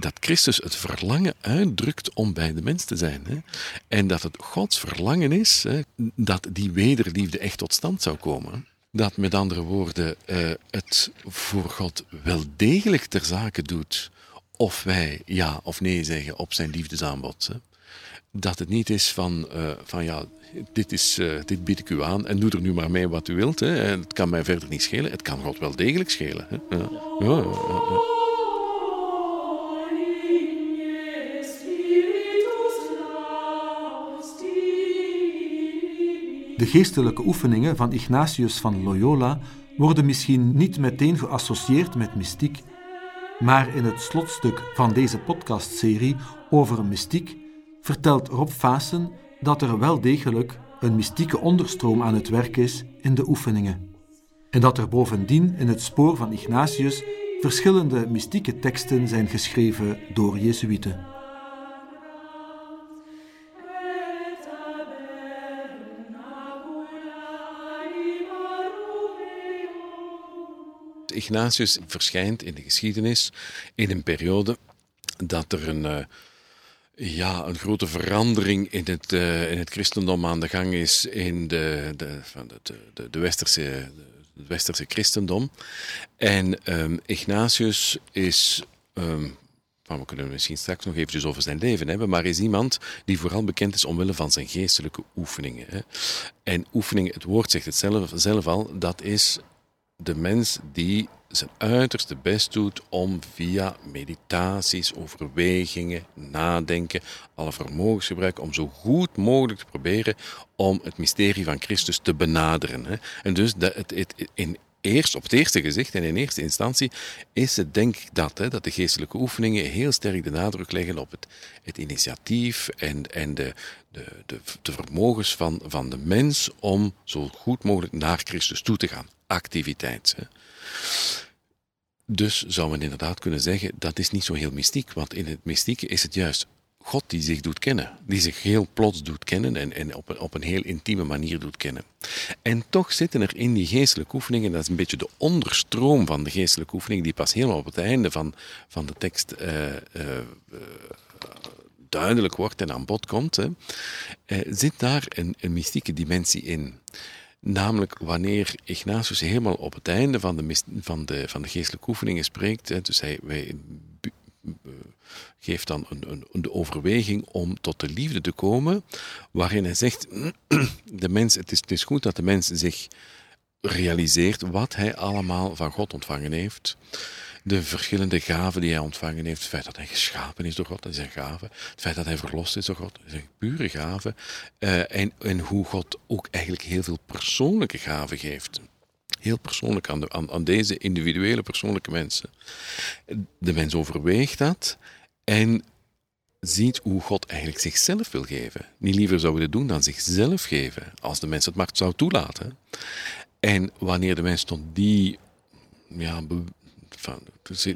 dat Christus het verlangen uitdrukt om bij de mens te zijn. Hè? En dat het Gods verlangen is hè, dat die wederliefde echt tot stand zou komen. Dat met andere woorden uh, het voor God wel degelijk ter zake doet of wij ja of nee zeggen op zijn liefdesaanbod. Hè? Dat het niet is van, uh, van ja, dit, is, uh, dit bied ik u aan en doe er nu maar mee wat u wilt. Hè? Het kan mij verder niet schelen. Het kan God wel degelijk schelen. Hè? Ja, ja, De geestelijke oefeningen van Ignatius van Loyola worden misschien niet meteen geassocieerd met mystiek, maar in het slotstuk van deze podcastserie over mystiek vertelt Rob Vaassen dat er wel degelijk een mystieke onderstroom aan het werk is in de oefeningen. En dat er bovendien in het spoor van Ignatius verschillende mystieke teksten zijn geschreven door Jezuïeten. Ignatius verschijnt in de geschiedenis in een periode dat er een, uh, ja, een grote verandering in het, uh, in het christendom aan de gang is in de, de, van de, de, de westerse, het westerse christendom. En um, Ignatius is. Um, we kunnen het misschien straks nog eventjes over zijn leven hebben, maar is iemand die vooral bekend is omwille van zijn geestelijke oefeningen. En oefeningen, het woord zegt het zelf, zelf al, dat is de mens die zijn uiterste best doet om via meditaties, overwegingen, nadenken, alle vermogens gebruiken, om zo goed mogelijk te proberen om het mysterie van Christus te benaderen. En dus dat het, in eerst, op het eerste gezicht en in eerste instantie is het denk ik dat, hè, dat de geestelijke oefeningen heel sterk de nadruk leggen op het, het initiatief en, en de, de, de, vermogens van, van de mens om zo goed mogelijk naar Christus toe te gaan. Activiteit. Hè. Dus zou men inderdaad kunnen zeggen, dat is niet zo heel mystiek, want in het mystieke is het juist God die zich doet kennen, die zich heel plots doet kennen en, en op, een, op een heel intieme manier doet kennen. En toch zitten er in die geestelijke oefeningen, dat is een beetje de onderstroom van de geestelijke oefening, die pas helemaal op het einde van, van de tekst uh, uh, duidelijk wordt en aan bod komt, hè, zit daar een, een mystieke dimensie in. Namelijk wanneer Ignatius helemaal op het einde van de, van de, van de geestelijke oefeningen spreekt, dus hij, wij, geeft dan een, een, een, overweging om tot de liefde te komen, waarin hij zegt, de mens, het, is, het is goed dat de mens zich realiseert wat hij allemaal van God ontvangen heeft de verschillende gaven die hij ontvangen heeft. Het feit dat hij geschapen is door God, dat is een gave. Het feit dat hij verlost is door God, dat is een pure gave. Uh, en, en hoe God ook eigenlijk heel veel persoonlijke gaven geeft. Heel persoonlijk aan, aan deze individuele persoonlijke mensen. De mens overweegt dat en ziet hoe God eigenlijk zichzelf wil geven. Niet liever zou willen doen dan zichzelf geven, als de mens het maar zou toelaten. En wanneer de mens tot die ja, van,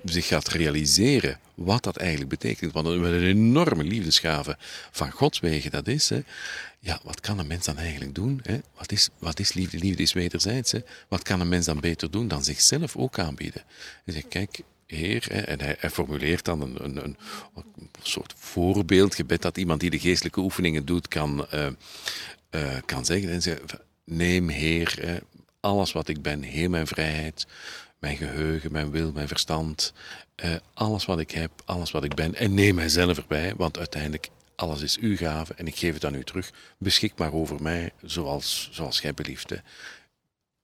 zich gaat realiseren wat dat eigenlijk betekent. Want een, een enorme liefdesgave van Gods wegen dat is. Hè. Ja, wat kan een mens dan eigenlijk doen? Hè? Wat, is, wat is liefde? Liefde is wederzijds. Hè? Wat kan een mens dan beter doen dan zichzelf ook aanbieden? Hij zegt, kijk, Heer, hè, en hij, formuleert dan een, een, een, soort voorbeeldgebed dat iemand die de geestelijke oefeningen doet kan, uh, uh, kan zeggen. En zegt, neem Heer, alles wat ik ben, heel mijn vrijheid, mijn geheugen, mijn wil, mijn verstand, uh, alles wat ik heb, alles wat ik ben. En neem mijzelf erbij, want uiteindelijk alles is uw gave en ik geef het aan u terug. Beschik maar over mij zoals, zoals gij belieft.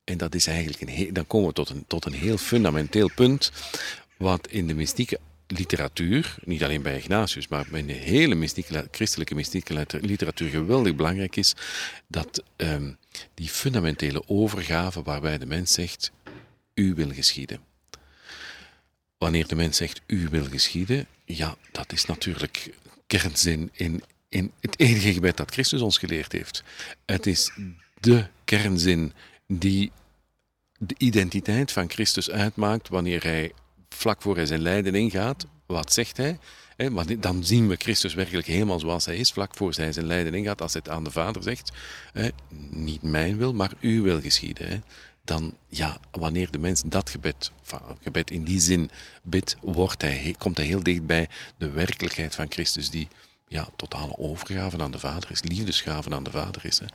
En dat is eigenlijk een heel, dan komen we tot een, tot een heel fundamenteel punt, wat in de mystieke literatuur, niet alleen bij Ignatius, maar in de hele mystieke, christelijke mystieke literatuur geweldig belangrijk is, dat um, die fundamentele overgave waarbij de mens zegt, u wil geschieden. Wanneer de mens zegt u wil geschieden, ja, dat is natuurlijk kernzin in, in het enige gebed dat Christus ons geleerd heeft. Het is de kernzin die de identiteit van Christus uitmaakt wanneer hij vlak voor hij zijn lijden ingaat. Wat zegt hij? dan zien we Christus werkelijk helemaal zoals hij is, vlak voor hij zijn lijden ingaat, als hij het aan de Vader zegt. Niet mijn wil, maar uw wil geschieden dan ja, wanneer de mens dat gebed, gebed in die zin bidt, wordt hij, komt hij heel dicht bij de werkelijkheid van Christus, die ja, totale overgave aan de Vader is, liefdesgave aan de Vader is. Hè.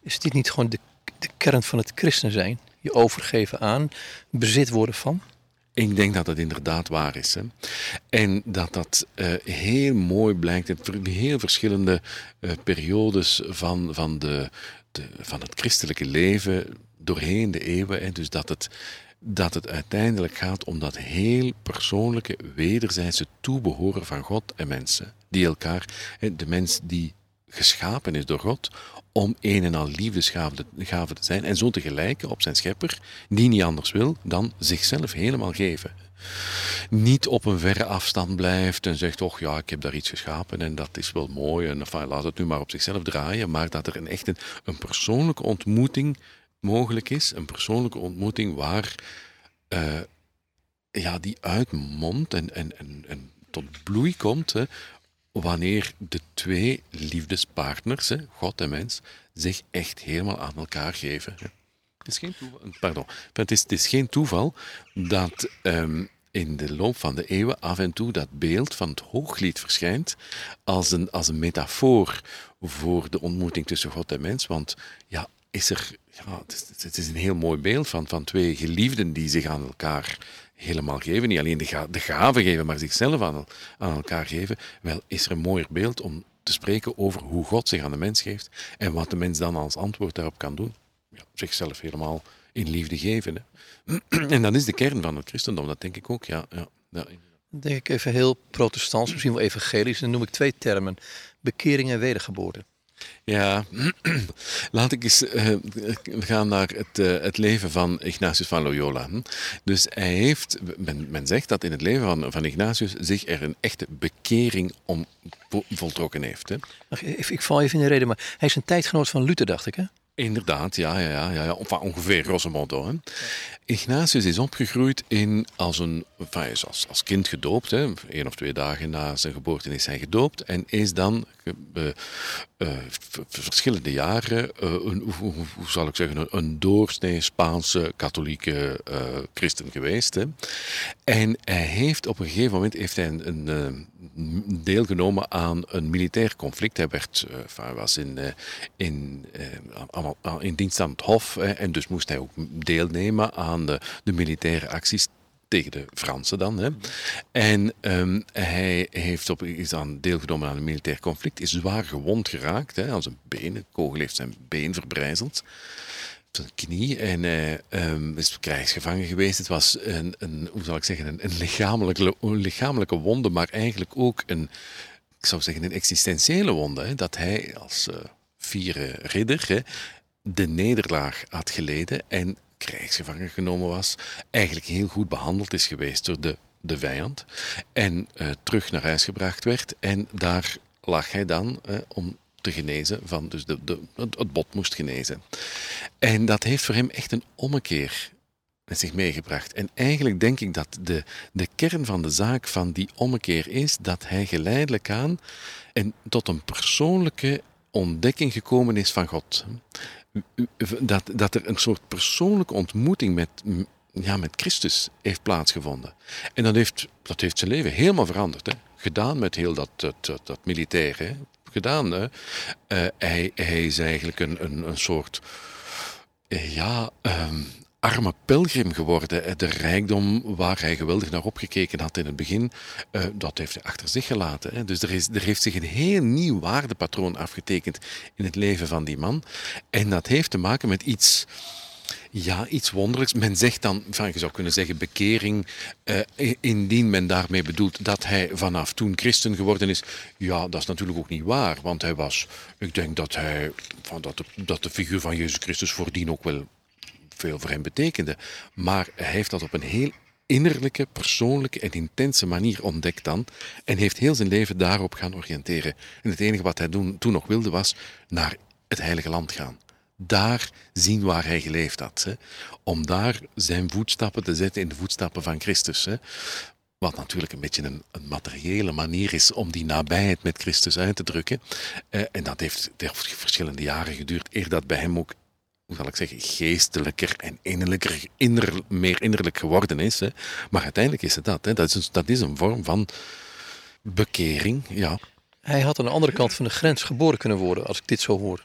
Is dit niet gewoon de, de kern van het christen zijn? Je overgeven aan, bezit worden van? Ik denk dat dat inderdaad waar is. Hè. En dat dat uh, heel mooi blijkt in heel verschillende uh, periodes van, van, de, de, van het christelijke leven doorheen de eeuwen. Hè. Dus dat het, dat het uiteindelijk gaat om dat heel persoonlijke, wederzijdse toebehoren van God en mensen. Die elkaar, de mens die geschapen is door God, om een en al liefdesgave te zijn en zo te gelijken op zijn schepper, die niet anders wil dan zichzelf helemaal geven. Niet op een verre afstand blijft en zegt, oh ja, ik heb daar iets geschapen en dat is wel mooi en enfin, laat het nu maar op zichzelf draaien, maar dat er een echt een persoonlijke ontmoeting mogelijk is, een persoonlijke ontmoeting waar uh, ja, die uitmondt en, en, en, en tot bloei komt, hè, wanneer de twee liefdespartners, God en mens, zich echt helemaal aan elkaar geven. Het is geen toeval, pardon, het is, het is geen toeval dat um, in de loop van de eeuwen af en toe dat beeld van het hooglied verschijnt als een, als een metafoor voor de ontmoeting tussen God en mens. Want ja, is er, ja, het, is, is een heel mooi beeld van, van twee geliefden die zich aan elkaar helemaal geven. Niet alleen de, ga, de gave geven, maar zichzelf aan, elkaar geven. Wel, is er een mooier beeld om te spreken over hoe God zich aan de mens geeft en wat de mens dan als antwoord daarop kan doen. Ja, zichzelf helemaal in liefde geven. Hè. En dat is de kern van het christendom, dat denk ik ook. Ja, ja, denk ik even heel protestants, misschien wel evangelisch. Dan noem ik twee termen: bekering en wedergeboorte. Ja, laat ik eens uh, gaan naar het, uh, het leven van Ignatius van Loyola. Dus hij heeft, men, zegt dat in het leven van, van Ignatius zich er een echte bekering om voltrokken heeft. Hè? Ik val even in de reden, maar hij is een tijdgenoot van Luther, dacht ik, hè? Inderdaad, ja, ja, ja, ja, ja. ongeveer grosso modo. Ignatius is opgegroeid in, als, een, enfin, als, kind gedoopt. Hè. Eén of twee dagen na zijn geboorte is hij gedoopt. En is dan uh, uh, verschillende jaren, uh, een, hoe, zal ik zeggen, een, doorsnee Spaanse katholieke christen geweest. Hè. En hij heeft op een gegeven moment heeft hij een, een deelgenomen aan een militair conflict. Hij werd, enfin, was in, in, in dienst aan het Hof en dus moest hij ook deelnemen aan de, de militaire acties tegen de Fransen dan. Hè. En um, hij heeft op, is aan deelgenomen aan een militair conflict, is zwaar gewond geraakt hè, aan zijn been. Een kogel heeft zijn been verbrijzeld. Zijn knie en hij um, is krijgsgevangen geweest. Het was een, een hoe zal ik zeggen, een, een, lichamelijke, lichamelijke wonde, maar eigenlijk ook een, ik zou zeggen, een existentiële wonde. Hè, dat hij als uh, vierde ridder hè, de nederlaag had geleden en krijgsgevangen genomen was, eigenlijk heel goed behandeld is geweest door de, de vijand en uh, terug naar huis gebracht werd. En daar lag hij dan om te genezen, van, dus de, de, het bot moest genezen. En dat heeft voor hem echt een ommekeer met zich meegebracht. En eigenlijk denk ik dat de, de kern van de zaak van die ommekeer is dat hij geleidelijk aan en tot een persoonlijke ontdekking gekomen is van God dat, dat er een soort persoonlijke ontmoeting met, ja, met Christus heeft plaatsgevonden. En dat heeft, dat heeft zijn leven helemaal veranderd. Hè. Gedaan met heel dat, dat, dat, militaire. Gedaan. Hè. Uh, hij, hij is eigenlijk een, een, een soort. Ja, um, arme pelgrim geworden. De rijkdom waar hij geweldig naar opgekeken had in het begin, uh, dat heeft hij achter zich gelaten. Dus er, is, er heeft zich een heel nieuw waardepatroon afgetekend in het leven van die man. En dat heeft te maken met iets. Ja, iets wonderlijks. Men zegt dan, van, je zou kunnen zeggen bekering, uh, indien men daarmee bedoelt dat hij vanaf toen christen geworden is. Ja, dat is natuurlijk ook niet waar, want hij was, ik denk dat hij, van dat, de, dat de figuur van Jezus Christus voordien ook wel veel voor hem betekende. Maar hij heeft dat op een heel innerlijke, persoonlijke en intense manier ontdekt dan. En heeft heel zijn leven daarop gaan oriënteren. En het enige wat hij toen nog wilde was naar het Heilige Land gaan. Daar zien waar hij geleefd had. Hè. Om daar zijn voetstappen te zetten in de voetstappen van Christus. Hè. Wat natuurlijk een beetje een, een, materiële manier is om die nabijheid met Christus uit te drukken. Eh, en dat heeft, heeft verschillende jaren geduurd eer dat bij hem ook hoe zal ik zeggen, geestelijker en innerlijker, inner, meer innerlijk geworden is. Hè. Maar uiteindelijk is het dat. Hè. Dat, is, dat is een vorm van bekering, ja. Hij had aan de andere kant van de grens geboren kunnen worden, als ik dit zo hoor.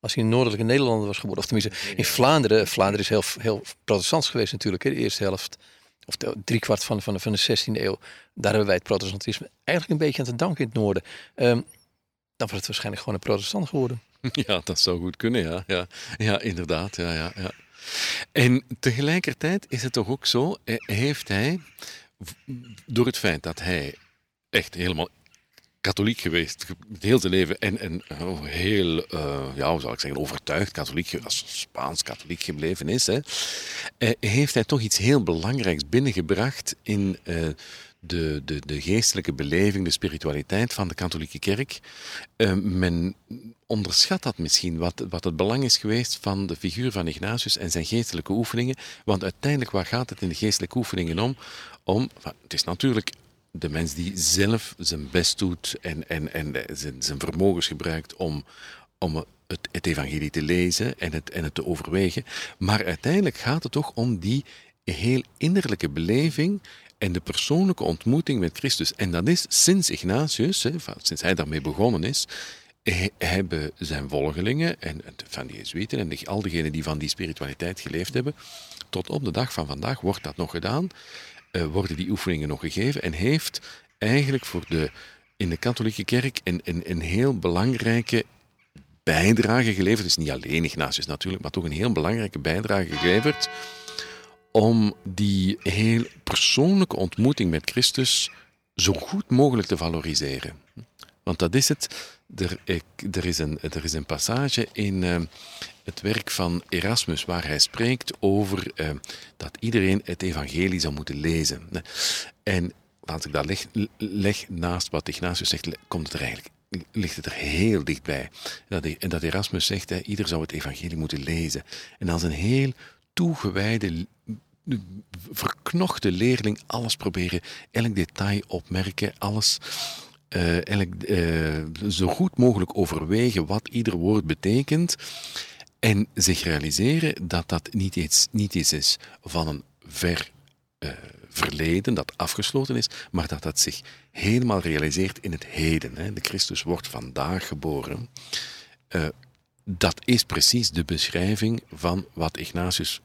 Als hij in noordelijke Nederlanden was geboren. Of tenminste, in Vlaanderen. Vlaanderen is heel, heel protestants geweest natuurlijk, hè, de eerste helft. Of de, driekwart van, van, van de 16e eeuw. Daar hebben wij het protestantisme eigenlijk een beetje aan te danken in het noorden. Um, dan was het waarschijnlijk gewoon een protestant geworden. Ja, dat zou goed kunnen, ja. Ja, ja inderdaad. Ja, ja, ja. En tegelijkertijd is het toch ook zo, eh, heeft hij, door het feit dat hij echt helemaal katholiek geweest, heel zijn leven. En, en oh, heel, uh, ja, hoe zal ik zeggen, overtuigd katholiek, als Spaans katholiek gebleven is. Hè, uh, heeft hij toch iets heel belangrijks binnengebracht in de, de, de geestelijke beleving, de spiritualiteit van de katholieke kerk. men onderschat dat misschien, wat, wat het belang is geweest van de figuur van Ignatius en zijn geestelijke oefeningen. Want uiteindelijk, waar gaat het in de geestelijke oefeningen om? om het is natuurlijk de mens die zelf zijn best doet en, en, en zijn, zijn vermogens gebruikt om, om het, het, evangelie te lezen en het, en het te overwegen. Maar uiteindelijk gaat het toch om die heel innerlijke beleving en de persoonlijke ontmoeting met Christus. En dat is sinds Ignatius, hè, sinds hij daarmee begonnen is, hebben zijn volgelingen en van die Jezuïeten en al diegenen die van die spiritualiteit geleefd hebben, tot op de dag van vandaag wordt dat nog gedaan. Eh, worden die oefeningen nog gegeven en heeft eigenlijk voor de, in de katholieke kerk een, een, een heel belangrijke bijdrage geleverd. Dus niet alleen Ignatius natuurlijk, maar toch een heel belangrijke bijdrage geleverd om die heel persoonlijke ontmoeting met Christus zo goed mogelijk te valoriseren. Want dat is het. Er, er, is, een, er is een passage in, uh, het werk van Erasmus, waar hij spreekt over uh, dat iedereen het evangelie zou moeten lezen. En als ik dat leg, leg naast wat Ignatius zegt, komt het er eigenlijk ligt het er heel dichtbij. En dat Erasmus zegt, hè, ieder zou het evangelie moeten lezen. En als een heel toegewijde, verknochte leerling alles proberen, elk detail opmerken, alles uh, elk, uh, zo goed mogelijk overwegen wat ieder woord betekent. En zich realiseren dat dat niet iets, niet iets is van een ver uh, verleden dat afgesloten is, maar dat dat zich helemaal realiseert in het heden. Hè. De Christus wordt vandaag geboren. Dat is precies de beschrijving van wat Ignatius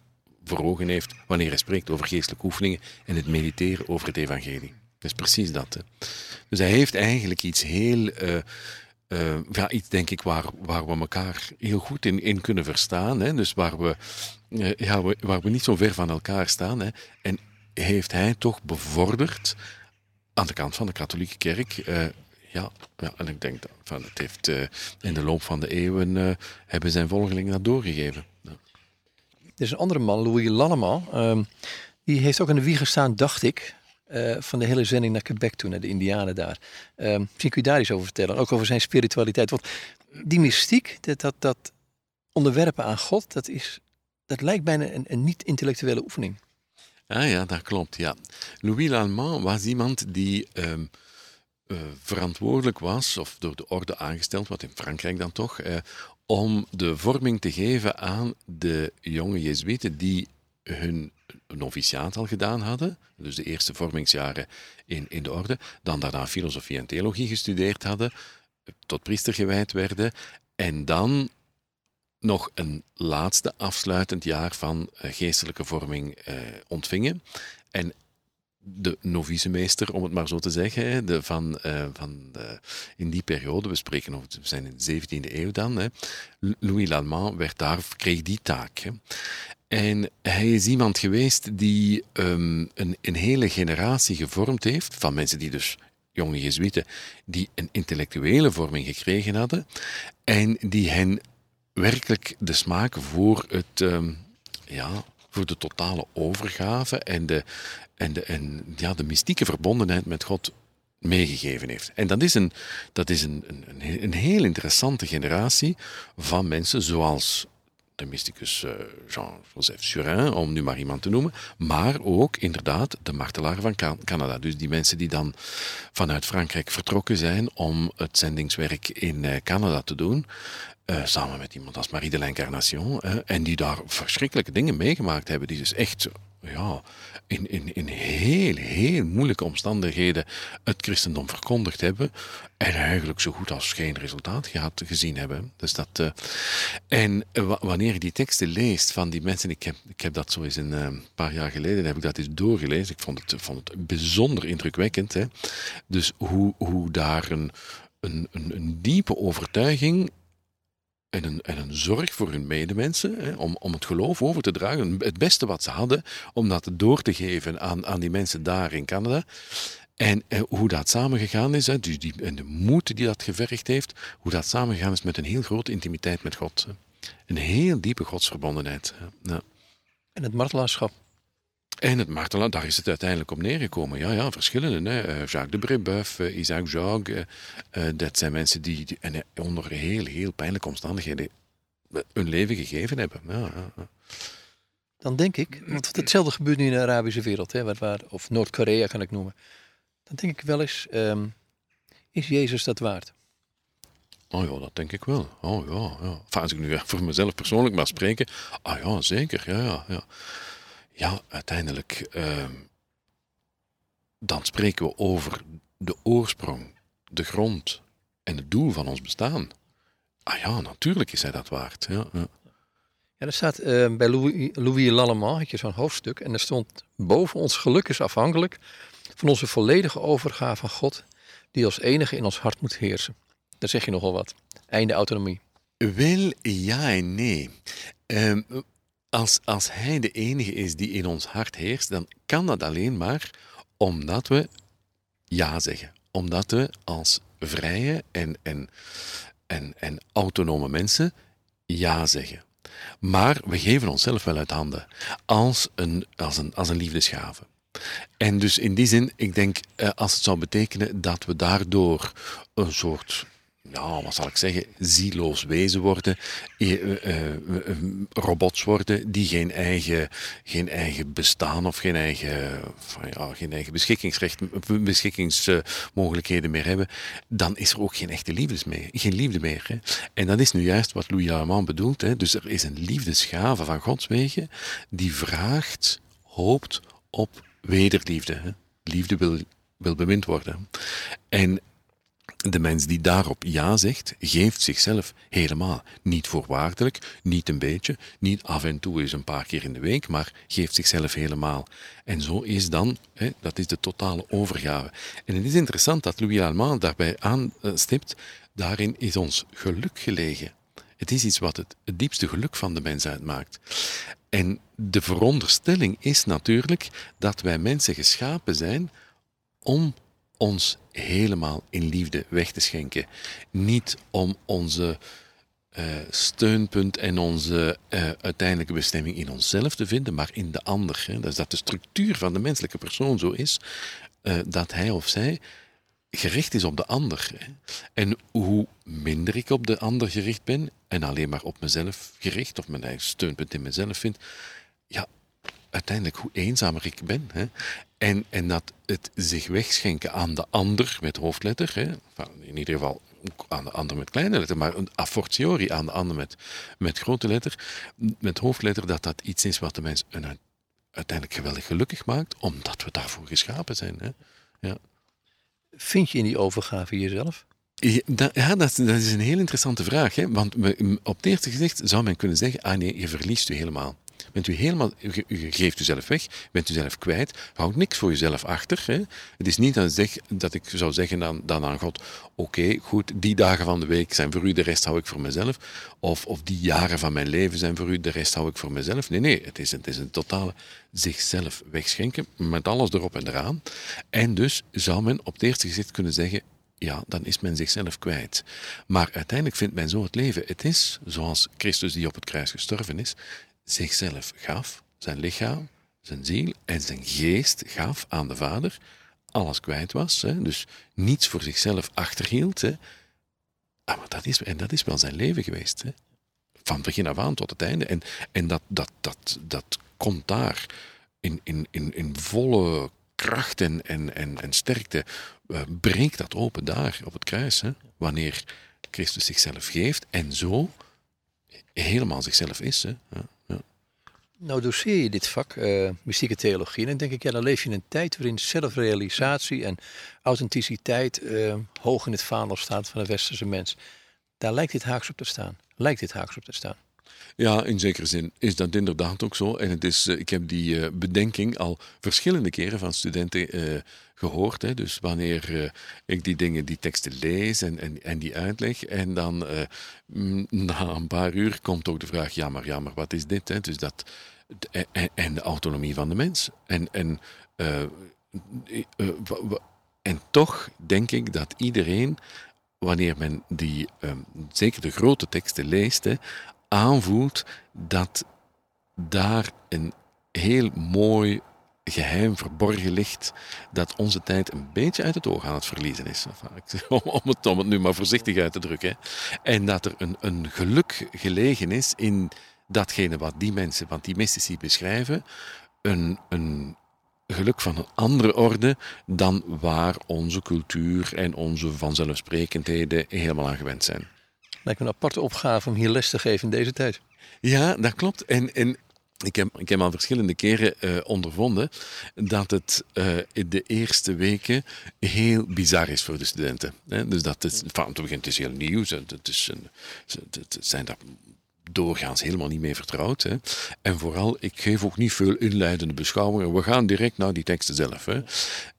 voor ogen heeft wanneer hij spreekt over geestelijke oefeningen en het mediteren over het evangelie. Dat is precies dat. Dus hij heeft eigenlijk iets heel uh, uh, ja, iets denk ik waar, waar we elkaar heel goed in, in kunnen verstaan. Hè? Dus waar we, uh, ja, waar we niet zo ver van elkaar staan. Hè? En heeft hij toch bevorderd aan de kant van de katholieke kerk. Ja, ja, en ik denk dat het heeft in de loop van de eeuwen hebben zijn volgelingen dat doorgegeven. Ja. Er is een andere man, Louis Lallemand. Ehm, die heeft ook in de wieg gestaan, dacht ik, uh, van de hele zending naar Quebec toe, naar de Indianen daar. Uh, misschien kun je daar iets over vertellen, ook over zijn spiritualiteit. Want die mystiek, dat, dat, dat onderwerpen aan God, dat, is, dat lijkt bijna een, een niet-intellectuele oefening. Ah ja, dat klopt, ja. Louis Lallemand was iemand die um, uh, verantwoordelijk was, of door de orde aangesteld, wat in Frankrijk dan toch, uh, om de vorming te geven aan de jonge Jezuïeten die hun noviciaat al gedaan hadden, dus de eerste vormingsjaren in, in de orde, dan daarna filosofie en theologie gestudeerd hadden, tot priester gewijd werden, en dan nog een laatste afsluitend jaar van uh, geestelijke vorming uh, ontvingen. En de novicemeester, om het maar zo te zeggen, de, van, uh, van de, in die periode, we spreken over, we zijn in de 17e eeuw dan, hè, Louis Lallemand werd daar, kreeg die taak. Hè. En hij is iemand geweest die um, een, een hele generatie gevormd heeft, van mensen die dus jonge Jezuïeten, die een intellectuele vorming gekregen hadden en die hen werkelijk de smaak voor, het, um, ja, voor de totale overgave en de, en, de, en ja, de mystieke verbondenheid met God meegegeven heeft. En dat is, een, dat is een, een, een heel interessante generatie van mensen zoals de mysticus uh, Jean-Joseph Surin, om nu maar iemand te noemen. Maar ook inderdaad de martelaren van Can Canada. Dus die mensen die dan vanuit Frankrijk vertrokken zijn om het zendingswerk in uh, Canada te doen. Uh, samen met iemand als Marie de l'Incarnation. en die daar verschrikkelijke dingen meegemaakt hebben. Die dus echt ja, in, in, in heel, heel moeilijke omstandigheden het christendom verkondigd hebben. En eigenlijk zo goed als geen resultaat gehad, gezien hebben. Dus dat, uh, en wanneer je die teksten leest van die mensen, ik heb, ik heb dat zo eens een uh, paar jaar geleden, heb ik dat eens doorgelezen. Ik vond het, vond het bijzonder indrukwekkend. Hè? Dus hoe, hoe daar een, een, een, een diepe overtuiging en een, en een zorg voor hun medemensen, hè, om, om het geloof over te dragen. Het beste wat ze hadden, om dat door te geven aan, aan die mensen daar in Canada. En eh, hoe dat samengegaan is, hè, dus die, en de moed die dat gevergd heeft, hoe dat samengegaan is met een heel grote intimiteit met God. Een heel diepe godsverbondenheid. Ja. En het martelaarschap. En het martelaar, daar is het uiteindelijk op neergekomen. Ja, ja, verschillende. Hè. Eh, Jacques de Brébeuf, uh, Isaac Jogues. Uh, dat zijn mensen die, die en, onder heel, heel pijnlijke omstandigheden hun leven gegeven hebben. Ja, ja, Dan denk ik, want hetzelfde gebeurt nu in de Arabische wereld, hè, waar, waar, of Noord-Korea kan ik noemen. Dan denk ik wel eens, um, is Jezus dat waard? Oh ja, dat denk ik wel. Oh ja, ja. Enfin, als ik nu voor mezelf persoonlijk maar spreken, ah ja, zeker, ja, ja. ja ja, uiteindelijk, uh, dan spreken we over de oorsprong, de grond en het doel van ons bestaan. Ah ja, natuurlijk is hij dat waard. Ja, ja. ja er staat uh, bij Louis, Louis Lallemand, had je zo'n hoofdstuk, en er stond boven ons geluk is afhankelijk van onze volledige overgave aan God, die als enige in ons hart moet heersen. Daar zeg je nogal wat. Einde autonomie. Wel, ja en nee. Um, als, als Hij de enige is die in ons hart heerst, dan kan dat alleen maar omdat we ja zeggen. Omdat we als vrije en, en, en, en autonome mensen ja zeggen. Maar we geven onszelf wel uit handen als een, als een, als een liefdesgave. En dus in die zin, ik denk, eh, als het zou betekenen dat we daardoor een soort ja, wat zal ik zeggen, zieloos wezen worden, uh, robots worden die geen eigen, geen eigen bestaan of geen eigen, ja, geen eigen beschikkingsrecht, beschikkingsmogelijkheden meer hebben, dan is er ook geen echte liefde meer. Geen liefde meer hè. En dat is nu juist wat Louis Armand bedoelt. Hè. Dus er is een liefdesgave van Gods wegen die vraagt, hoopt op wederliefde. Hè. Liefde wil, wil bemind worden. En de mens die daarop ja zegt, geeft zichzelf helemaal. Niet voorwaardelijk, niet een beetje, niet af en toe eens een paar keer in de week, maar geeft zichzelf helemaal. En zo is dan, hè, dat is de totale overgave. En het is interessant dat Louis Allemand daarbij aanstipt, daarin is ons geluk gelegen. Het is iets wat het, het diepste geluk van de mens uitmaakt. En de veronderstelling is natuurlijk dat wij mensen geschapen zijn om ons helemaal in liefde weg te schenken. Niet om onze uh, steunpunt en onze uh, uiteindelijke bestemming in onszelf te vinden, maar in de ander. Hè. Dus dat de structuur van de menselijke persoon zo is uh, dat hij of zij gericht is op de ander. En hoe minder ik op de ander gericht ben en alleen maar op mezelf gericht of mijn eigen steunpunt in mezelf vind, ja, uiteindelijk hoe eenzamer ik ben. Hè. En, en dat het zich wegschenken aan de ander met hoofdletter, hè, in ieder geval aan de ander met kleine letter, maar een a fortiori aan de ander met, met grote letter, met hoofdletter, dat dat iets is wat de mens een, uiteindelijk geweldig gelukkig maakt, omdat we daarvoor geschapen zijn. Hè. Ja. Vind je in die overgave jezelf? Ja, dat, ja, dat, dat, is een heel interessante vraag. Hè? Want op het eerste gezicht zou men kunnen zeggen, ah nee, je verliest u helemaal. Bent u helemaal, u geeft uzelf weg, bent u zelf kwijt, houdt niks voor jezelf achter. Hè? Het is niet dat, zeg, dat ik zou zeggen dan, dan aan God, oké, goed, die dagen van de week zijn voor u, de rest hou ik voor mezelf. Of, of die jaren van mijn leven zijn voor u, de rest hou ik voor mezelf. Nee, nee, het is, het is een totale zichzelf wegschenken, met alles erop en eraan. En dus zou men op het eerste gezicht kunnen zeggen, ja, dan is men zichzelf kwijt. Maar uiteindelijk vindt men zo het leven. Het is zoals Christus die op het kruis gestorven is, zichzelf gaf, zijn lichaam, zijn ziel en zijn geest gaf aan de Vader, alles kwijt was, hè, dus niets voor zichzelf achterhield. Hè. Ah, maar dat is, en dat is wel zijn leven geweest. Hè. van begin af aan tot het einde. En, en dat, dat, dat, dat komt daar in, in, in, in volle kracht en, en, en, en sterkte. Uh, breekt dat open daar op het kruis. Hè? Wanneer Christus zichzelf geeft en zo helemaal zichzelf is. Hè? Ja. Nou doseer je dit vak, uh, mystieke theologie, en dan denk ik, ja, dan leef je in een tijd waarin zelfrealisatie en authenticiteit uh, hoog in het vaandel staat van de westerse mens. Daar lijkt dit haaks op te staan. Lijkt dit haaks op te staan. Ja, in zekere zin is dat inderdaad ook zo. En het is, uh, ik heb die uh, bedenking al verschillende keren van studenten uh, gehoord. Hè. Dus wanneer ik die dingen, die teksten lees en, en, en die uitleg. En dan na een paar uur komt ook de vraag: ja, maar, ja, maar wat is dit? Hè? Dus dat, en, de autonomie van de mens. En, en, en toch denk ik dat iedereen wanneer men die, um, zeker de grote teksten leest, hè, aanvoelt dat daar een heel mooi geheim verborgen ligt dat onze tijd een beetje uit het oog aan het verliezen is. Om het, om het nu maar voorzichtig uit te drukken. En dat er een, een geluk gelegen is in datgene wat die mensen, want die mystici beschrijven, een, een geluk van een andere orde dan waar onze cultuur en onze vanzelfsprekendheden helemaal aan gewend zijn. Lijkt me een aparte opgave om hier les te geven in deze tijd. Ja, dat klopt. En, en ik heb, ik heb al verschillende keren uh, ondervonden dat het uh, de eerste weken heel bizar is voor de studenten. Hè? Dus dat is, van het is heel nieuw. Het, is een, het zijn daar doorgaans helemaal niet mee vertrouwd. Hè. En vooral, ik geef ook niet veel inleidende beschouwingen. We gaan direct naar die teksten zelf. Hè.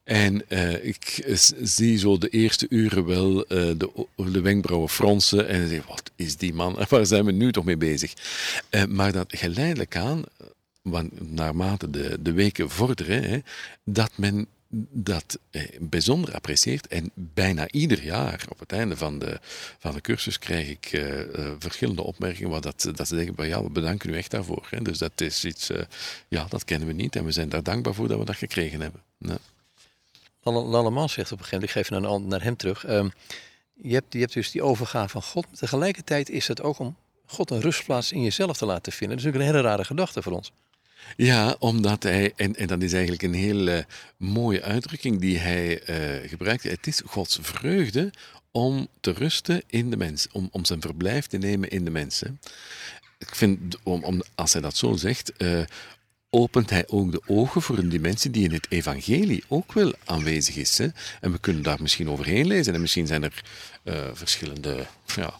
En uh, ik zie zo de eerste uren wel uh, de, de, wenkbrauwen fronsen en zeg, wat is die man? Waar zijn we nu toch mee bezig? Uh, maar dat geleidelijk aan, want naarmate de, de weken vorderen, hè, dat men dat eh, bijzonder apprecieert. En bijna ieder jaar, op het einde van de, van de cursus, krijg ik uh, uh, verschillende opmerkingen waar dat, dat ze zeggen, ja, we bedanken u echt daarvoor. Hè. Dus dat is iets, ja, dat kennen we niet en we zijn daar dankbaar voor dat we dat gekregen hebben. Ja. Lallemans zegt op een gegeven moment, ik geef naar, naar hem terug, um, je, hebt, je hebt dus die overgave van God, tegelijkertijd is het ook om God een rustplaats in jezelf te laten vinden. Dat is natuurlijk een hele rare gedachte voor ons. Ja, omdat hij, en, en dat is eigenlijk een hele uh, mooie uitdrukking die hij uh, gebruikt. Het is Gods vreugde om te rusten in de mens, om, om zijn verblijf te nemen in de mensen. Ik vind, om, als hij dat zo zegt, uh, opent hij ook de ogen voor een dimensie die in het evangelie ook wel aanwezig is. Hè? En we kunnen daar misschien overheen lezen en misschien zijn er verschillende ja,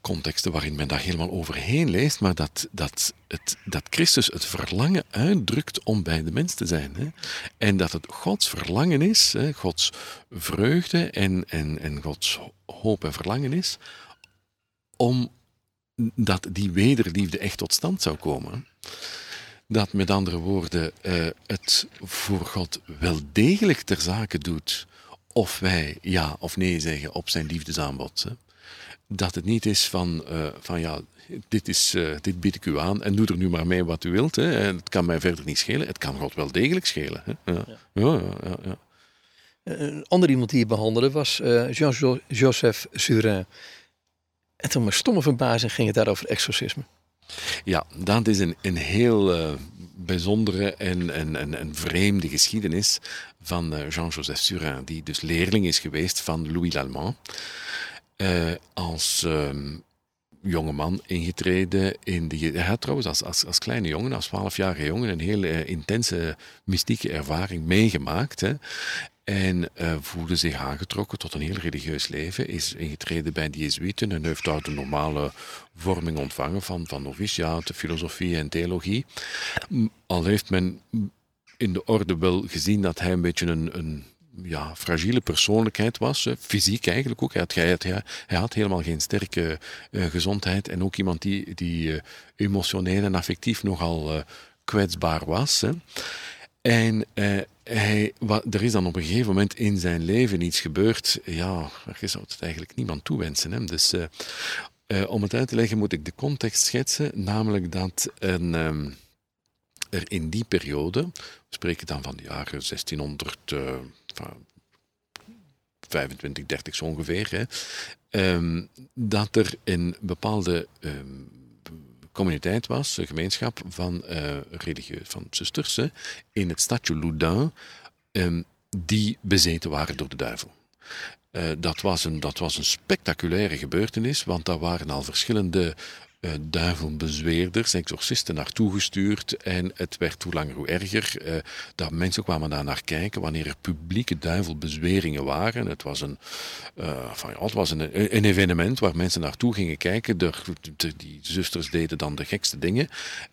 contexten waarin men daar helemaal overheen leest, maar dat, dat, het, dat Christus het verlangen uitdrukt om bij de mens te zijn. Hè? En dat het Gods verlangen is, hè, Gods vreugde en, en, en Gods hoop en verlangen is, om dat die wederliefde echt tot stand zou komen. Dat met andere woorden uh, het voor God wel degelijk ter zake doet of wij ja of nee zeggen op zijn liefdesaanbod. Hè? Dat het niet is van, uh, van ja, dit, is, uh, dit bied ik u aan en doe er nu maar mee wat u wilt. Hè. En het kan mij verder niet schelen. Het kan God wel degelijk schelen. Hè. Ja. Ja. Ja, ja, Een ander iemand die je behandelde was uh, Jean-Joseph Surin. En toen met stomme verbazing ging het daar over exorcisme. Ja, dat is een, een heel uh, bijzondere en, en, en, en, vreemde geschiedenis van Jean-Joseph Surin, die dus leerling is geweest van Louis Lallemand uh, als um, jonge man ingetreden in de. Hij had trouwens als, als, als kleine jongen, als 12-jarige jongen, een hele uh, intense mystieke ervaring meegemaakt. Hè. En uh, voelde zich aangetrokken tot een heel religieus leven. Is ingetreden bij de Jezuïeten en heeft daar de normale vorming ontvangen van, van noviciaat, filosofie en theologie. Al heeft men in de orde wel gezien dat hij een beetje een, een ja, fragiele persoonlijkheid was. Fysiek eigenlijk ook. Hij had, hij had, helemaal geen sterke uh, gezondheid. En ook iemand die, die uh, emotioneel en affectief nogal uh, kwetsbaar was. Hè. En hij, er is dan op een gegeven moment in zijn leven iets gebeurd. Ja, je zou het eigenlijk niemand toewensen. Hè. Dus om het uit te leggen moet ik de context schetsen. Namelijk dat een... Um, er in die periode, we spreken dan van de jaren 1600, uh, 25, 30 zo ongeveer, hè, ehm, dat er een bepaalde ehm, communiteit was, een gemeenschap van uh, van zusters, in het stadje Loudun, ehm, die bezeten waren door de duivel. Uh, dat, was een, dat was een spectaculaire gebeurtenis, want daar waren al verschillende uh, duivelbezweerders, exorcisten naartoe gestuurd. En het werd hoe langer hoe erger. Uh, dat mensen kwamen daar naar kijken wanneer er publieke duivelbezweringen waren. Het was een, van, ja, het was een, een, evenement waar mensen naartoe gingen kijken. De, die zusters deden dan de gekste dingen.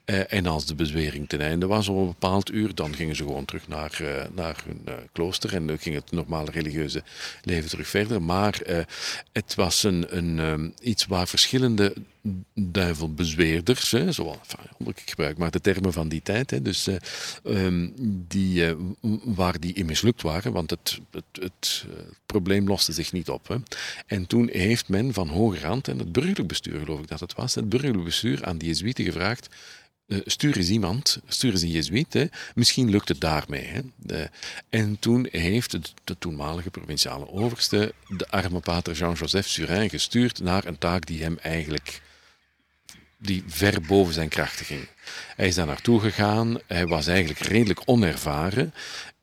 en als de bezwering ten einde was op een bepaald uur, dan gingen ze gewoon terug naar, naar hun klooster. En dan ging het normale religieuze leven terug verder. Maar het was een, een, um, iets waar verschillende duivelbezweerders, hè, zoals, ik gebruik maar de termen van die tijd, hè, dus, uh, um, die, uh, waar die in mislukt waren, want het, het, het uh, probleem loste zich niet op. Hè. En toen heeft men van hoger hand, en het burgerlijk bestuur geloof ik dat het was, het burgerlijk bestuur aan die Jezuïeten gevraagd, stuur eens iemand, stuur eens een jezuïet, misschien lukt het daarmee. Hè. De, en toen heeft de, de, toenmalige provinciale overste de arme pater Jean-Joseph Surin gestuurd naar een taak die hem eigenlijk die ver boven zijn krachten ging. Hij is daar naartoe gegaan, hij was eigenlijk redelijk onervaren.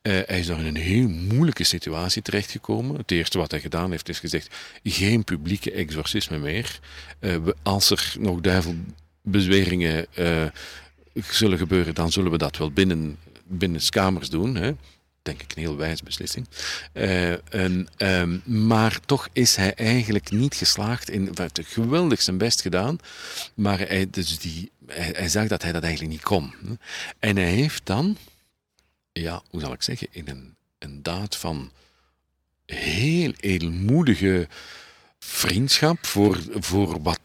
Uh, hij is daar in een heel moeilijke situatie terechtgekomen. Het eerste wat hij gedaan heeft, is gezegd: geen publieke exorcisme meer. Uh, als er nog duivelbezweringen uh, zullen gebeuren, dan zullen we dat wel binnen, binnen kamers doen. Hè denk ik een heel wijze beslissing. Uh, en, um, maar toch is hij eigenlijk niet geslaagd in. Hij heeft geweldig zijn best gedaan, maar hij, dus die, hij, zag dat hij dat eigenlijk niet kon. En hij heeft dan, ja, hoe zal ik zeggen, in een, een daad van heel edelmoedige vriendschap voor, voor, wat,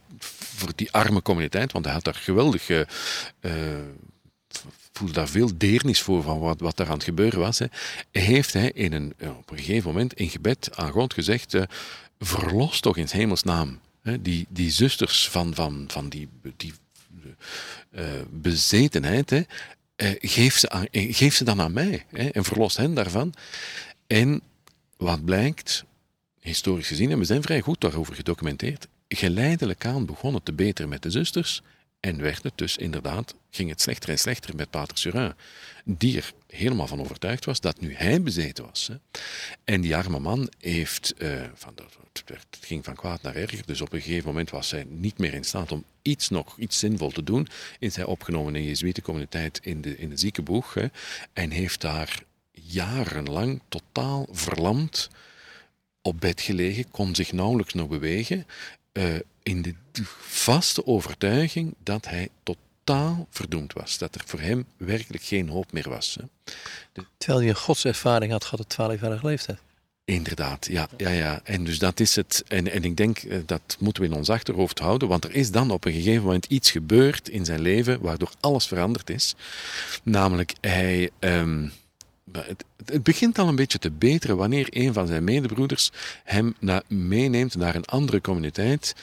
voor die arme communiteit, want hij had daar geweldig. Uh, voelde daar veel deernis voor van wat, wat daar aan het gebeuren was. Hè, heeft hij in een, op een gegeven moment in gebed aan God gezegd: uh, verlos toch in hemelsnaam hè, die, die zusters van, van, van die, die uh, bezetenheid. Hè, geef, ze aan, geef ze dan aan mij hè, en verlos hen daarvan. En wat blijkt, historisch gezien, en we zijn vrij goed daarover gedocumenteerd, geleidelijk aan begonnen te beteren met de zusters en werd het dus inderdaad, ging het slechter en slechter met Pater Surin, die er helemaal van overtuigd was dat nu hij bezeten was. En die arme man heeft, uh, van, het, ging van kwaad naar erger, dus op een gegeven moment was hij niet meer in staat om iets nog, iets zinvol te doen. Is hij opgenomen in de Jezuïetencommuniteit in de, in de ziekenboeg hè, en heeft daar jarenlang totaal verlamd op bed gelegen, kon zich nauwelijks nog bewegen. Uh, in de vaste overtuiging dat hij totaal verdoemd was. Dat er voor hem werkelijk geen hoop meer was. De... Terwijl hij een godservaring had gehad op 12-jarige leeftijd. Inderdaad, ja, ja, ja. En dus dat is het. En, en ik denk eh, dat moeten we in ons achterhoofd houden, want er is dan op een gegeven moment iets gebeurd in zijn leven waardoor alles veranderd is. Namelijk, hij. Um, het, het, begint al een beetje te beteren wanneer een van zijn medebroeders hem meeneemt naar een andere communiteit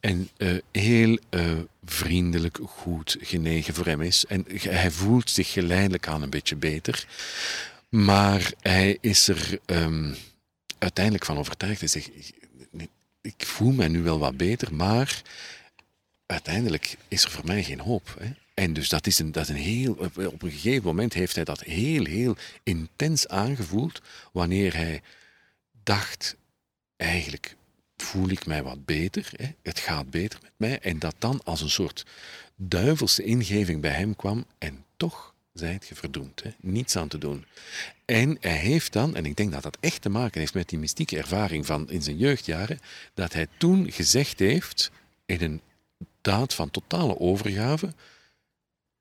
en uh, heel uh, vriendelijk, goed genegen voor hem is. En hij voelt zich geleidelijk aan een beetje beter. Maar hij is er um, uiteindelijk van overtuigd. Hij zegt, ik voel mij nu wel wat beter, maar uiteindelijk is er voor mij geen hoop. Hè. En dus dat is een, dat is een heel, op een gegeven moment heeft hij dat heel, heel intens aangevoeld wanneer hij dacht, eigenlijk voel ik mij wat beter, hè? het gaat beter met mij. En dat dan als een soort duivelse ingeving bij hem kwam en toch zijt je verdoemd, hè? niets aan te doen. En hij heeft dan, en ik denk dat dat echt te maken heeft met die mystieke ervaring van in zijn jeugdjaren, dat hij toen gezegd heeft, in een daad van totale overgave,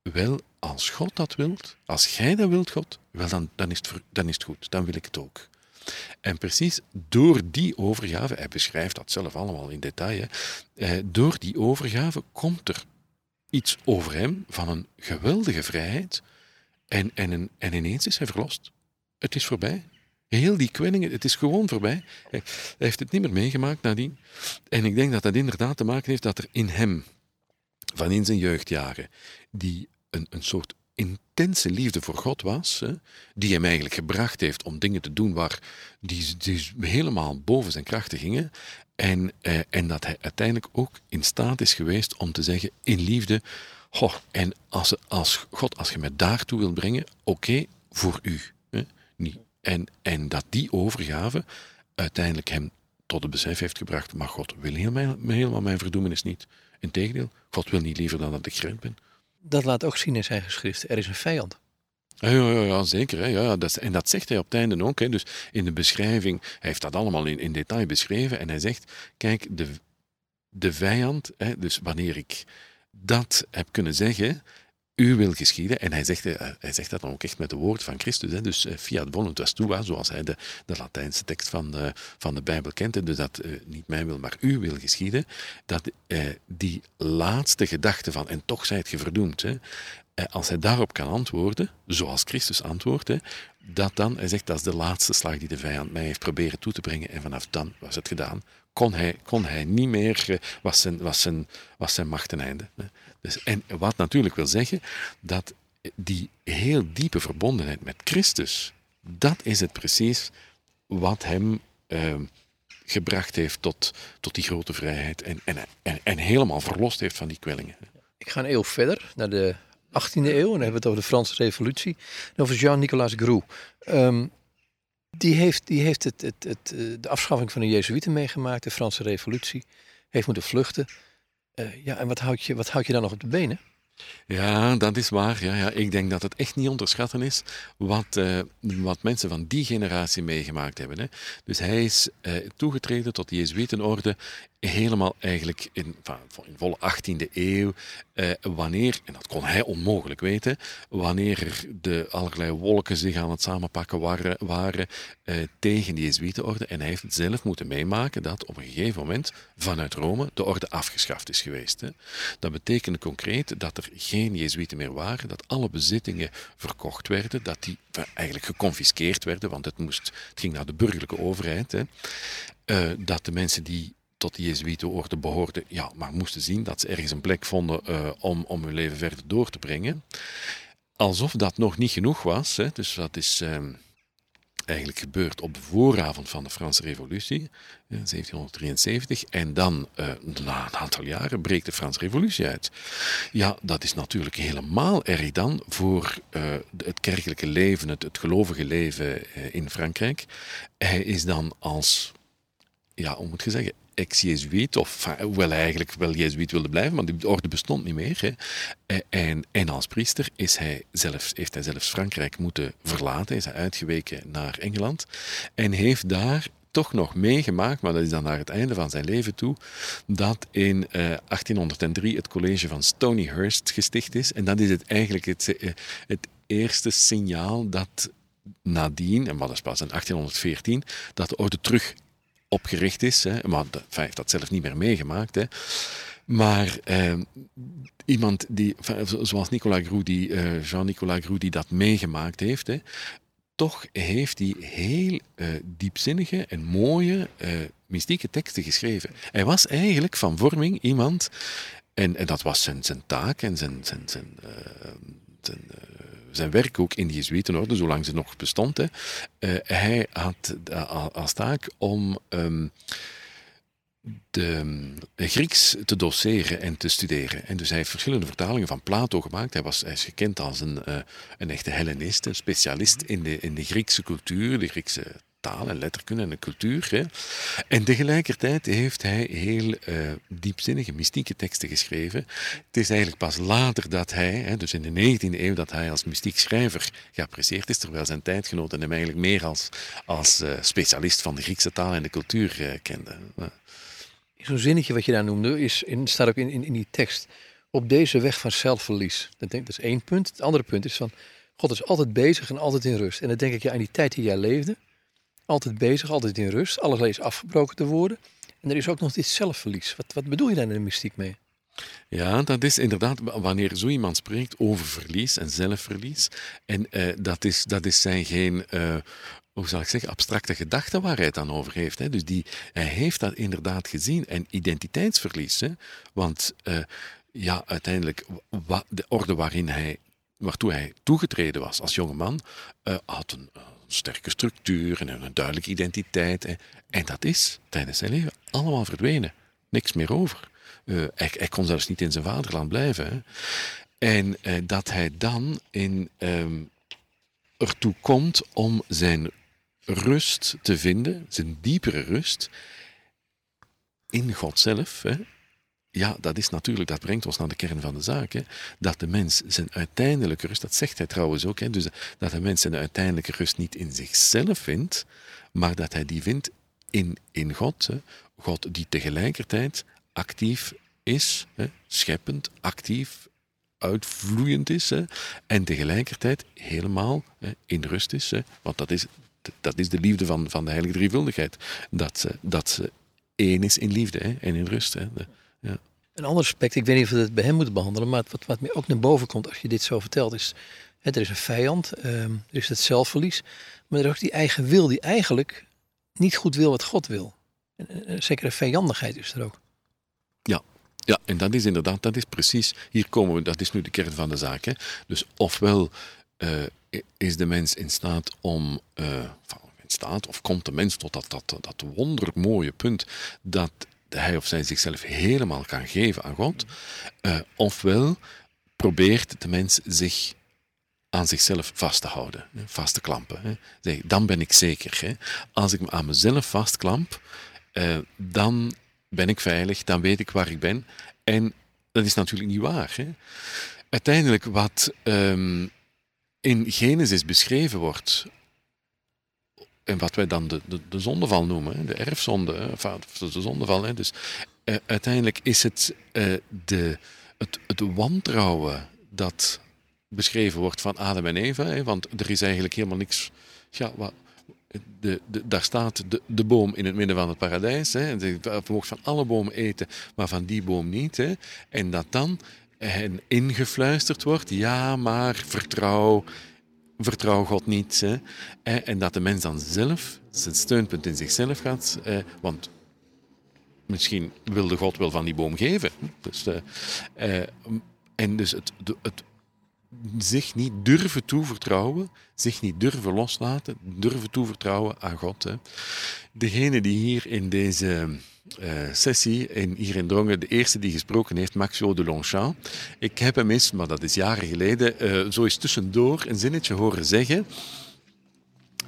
wel, als God dat wilt, als jij dat wilt, God, wel dan, dan, is het, dan is het goed, dan wil ik het ook. En precies door die overgave, hij beschrijft dat zelf allemaal in detail, eh, door die overgave komt er iets over hem van een geweldige vrijheid en, en, en ineens is hij verlost. Het is voorbij. Heel die kwellingen, het is gewoon voorbij. Hij heeft het niet meer meegemaakt nadien. En ik denk dat dat inderdaad te maken heeft dat er in hem van in zijn jeugdjaren, die een, een soort intense liefde voor God was, hè, die hem eigenlijk gebracht heeft om dingen te doen waar die, helemaal boven zijn krachten gingen. En, eh, en dat hij uiteindelijk ook in staat is geweest om te zeggen in liefde, goh, en als, als God, als je mij daartoe wil brengen, oké, voor u. Hè, niet. En, en dat die overgave uiteindelijk hem tot het besef heeft gebracht, maar God wil helemaal, helemaal mijn verdoemenis niet. Integendeel, God wil niet liever dan dat ik gered ben. Dat laat ook zien in zijn geschrift. Er is een vijand. Ja, ja, ja, zeker. Hè. Ja, dat en dat zegt hij op het einde ook. Hè. Dus in de beschrijving, hij heeft dat allemaal in, in detail beschreven. En hij zegt, kijk, de, de vijand, hè, dus wanneer ik dat heb kunnen zeggen, u wil geschieden. En hij zegt, eh, hij zegt dat dan ook echt met de woorden van Christus. Hè, dus eh, fiat voluntas tua, zoals hij de, de Latijnse tekst van de, van de Bijbel kent. Dus dat uh, niet mij wil, maar u wil geschieden. Dat die laatste gedachte van, en toch zijt je verdoemd. Hè, als hij daarop kan antwoorden, zoals Christus antwoordt, hè, dat dan, hij zegt, dat is de laatste slag die de vijand mij heeft proberen toe te brengen. En vanaf dan was het gedaan. Kon hij, kon hij niet meer, was zijn, was zijn, was zijn macht ten einde. Dus, en wat natuurlijk wil zeggen dat die heel diepe verbondenheid met Christus, dat is het precies wat hem uh, gebracht heeft tot, tot die grote vrijheid en, en, en, helemaal verlost heeft van die kwellingen. Ik ga een eeuw verder, naar de 18e eeuw, en dan hebben we het over de Franse Revolutie, over Jean-Nicolas Groux. Um, die heeft, die heeft het, het, het, de afschaffing van de Jezuïeten meegemaakt, de Franse Revolutie, heeft moeten vluchten. Uh, ja, en wat houd, je, wat houd je dan nog op de benen? Ja, dat is waar. Ja, ja. Ik denk dat het echt niet onderschatten is wat, uh, wat mensen van die generatie meegemaakt hebben. Hè. Dus hij is uh, toegetreden tot de Jezuïtenorde helemaal eigenlijk in, in volle 18e eeuw, eh, wanneer, en dat kon hij onmogelijk weten, wanneer de allerlei wolken zich aan het samenpakken waren, waren eh, tegen de Jezuïetenorde. En hij heeft zelf moeten meemaken dat op een gegeven moment vanuit Rome de orde afgeschaft is geweest. Hè. Dat betekende concreet dat er geen Jezuïeten meer waren, dat alle bezittingen verkocht werden, dat die eigenlijk geconfiskeerd werden, want het, moest, het ging naar de burgerlijke overheid. Hè. Uh, dat de mensen die tot de Jezuïetenorde behoorden, ja, maar moesten zien dat ze ergens een plek vonden uh, om, om hun leven verder door te brengen. Alsof dat nog niet genoeg was. Hè. Dus dat is uh, eigenlijk gebeurd op de vooravond van de Franse Revolutie, 1773. En dan, uh, na een aantal jaren, breekt de Franse Revolutie uit. Ja, dat is natuurlijk helemaal erg dan voor het kerkelijke leven, het, het gelovige leven in Frankrijk. Hij is dan als ja, hoe moet je zeggen, ex-Jezuïet, of hij eigenlijk wel Jezuïet wilde blijven, maar die orde bestond niet meer. Hè. Eh, en, en als priester is hij zelfs, heeft hij zelfs Frankrijk moeten verlaten, is hij uitgeweken naar Engeland en heeft daar toch nog meegemaakt, maar dat is dan naar het einde van zijn leven toe, dat in uh, eh, 1803 het college van Stonyhurst gesticht is. En dat is het eigenlijk het, uh, het eerste signaal dat nadien, en wat is pas in 1814, dat de orde terug opgericht is. Hè, maar de, enfin, heeft dat zelf niet meer meegemaakt. Hè. Maar eh, iemand die, zoals Nicolas Groux, die, uh, Jean-Nicolas Groux, die dat meegemaakt heeft, hè, toch heeft hij heel uh, diepzinnige en mooie uh, mystieke teksten geschreven. Hij was eigenlijk van vorming iemand, en, dat was zijn, zijn taak en zijn, zijn, zijn, zijn zijn werk ook in de Jezuïetenorde, zolang ze nog bestond. Uh, hij had als taak om um, de, Grieks te doseren en te studeren. En dus hij heeft verschillende vertalingen van Plato gemaakt. Hij, was, hij is gekend als een, een echte Hellenist, een specialist in de, in de Griekse cultuur, de Griekse taal en letterkunde en cultuur. Hè. En tegelijkertijd heeft hij heel uh, diepzinnige, mystieke teksten geschreven. Het is eigenlijk pas later dat hij, hè, dus in de 19e eeuw, dat hij als mystiek schrijver geapprecieerd is, terwijl zijn tijdgenoten hem eigenlijk meer als, als uh, specialist van de Griekse taal en de cultuur uh, kenden. Zo'n zinnetje wat je daar noemde, is in, staat ook in, in, die tekst. Op deze weg van zelfverlies. Dat, denk, is één punt. Het andere punt is van, God is altijd bezig en altijd in rust. En dan denk ik ja, aan die tijd die jij leefde altijd bezig, altijd in rust. Alles is afgebroken te worden. En er is ook nog dit zelfverlies. Wat, wat bedoel je daar in de mystiek mee? Ja, dat is inderdaad wanneer zo iemand spreekt over verlies en zelfverlies. En uh, dat, is, dat is zijn geen, uh, hoe zal ik zeggen, abstracte gedachte waar hij het dan over heeft. Hè. Dus die, hij heeft dat inderdaad gezien. En identiteitsverlies. Want uh, ja, uiteindelijk, de orde waarin hij waartoe hij toegetreden was als jonge man, had een, sterke structuur en een duidelijke identiteit. En, dat is tijdens zijn leven allemaal verdwenen. Niks meer over. Uh, hij, kon zelfs niet in zijn vaderland blijven. En uh, dat hij dan in, um, ertoe komt om zijn rust te vinden, zijn diepere rust, in God zelf. Hè. Ja, dat is natuurlijk, dat brengt ons naar de kern van de zaak. Hè. Dat de mens zijn uiteindelijke rust, dat zegt hij trouwens ook, hè, dus dat de mens zijn uiteindelijke rust niet in zichzelf vindt, maar dat hij die vindt in, in God. Hè. God die tegelijkertijd actief is, hè, scheppend, actief, uitvloeiend is hè, en tegelijkertijd helemaal hè, in rust is. Hè, want dat is, dat is de liefde van, van de heilige drievuldigheid. Dat ze, dat ze één is in liefde en in rust. Hè. Ja. Een ander aspect, ik weet niet of we het bij hem moeten behandelen, maar wat, wat me ook naar boven komt als je dit zo vertelt, is hè, er is een vijand, um, er is het zelfverlies, maar er is ook die eigen wil die eigenlijk niet goed wil wat God wil. Een zekere vijandigheid is er ook. Ja, ja, en dat is inderdaad, dat is precies, hier komen we, dat is nu de kern van de zaak. Hè. Dus ofwel uh, is de mens in staat om, uh, in staat, of komt de mens tot dat, dat, dat wondermooie punt dat hij of zij zichzelf helemaal kan geven aan God, uh, ofwel probeert de mens zich aan zichzelf vast te houden, vast te klampen. Hè. Zeg, dan ben ik zeker. Hè. Als ik me aan mezelf vastklamp, uh, dan ben ik veilig, dan weet ik waar ik ben. En dat is natuurlijk niet waar. Hè? Uiteindelijk wat um, in Genesis beschreven wordt, en wat wij dan de, de, de zondeval noemen, de erfzonde, de zondeval. Dus uh, uiteindelijk is het, uh, de, het, het wantrouwen dat beschreven wordt van Adam en Eva, hè? want er is eigenlijk helemaal niks. Ja, wat, de, de, daar staat de, de, boom in het midden van het paradijs. Hè. Je van alle bomen eten, maar van die boom niet. Hè. En dat dan hen ingefluisterd wordt, ja, maar vertrouw, vertrouw God niet. Hè. En dat de mens dan zelf zijn steunpunt in zichzelf gaat, want misschien wilde God wel van die boom geven. Dus, eh, en dus het, het zich niet durven toevertrouwen, zich niet durven loslaten, durven toevertrouwen aan God. Hè. Degene die hier in deze uh, sessie, in, hier in Drongen, de eerste die gesproken heeft, Maxio de Longchamp. Ik heb hem eens, maar dat is jaren geleden, uh, zo eens tussendoor een zinnetje horen zeggen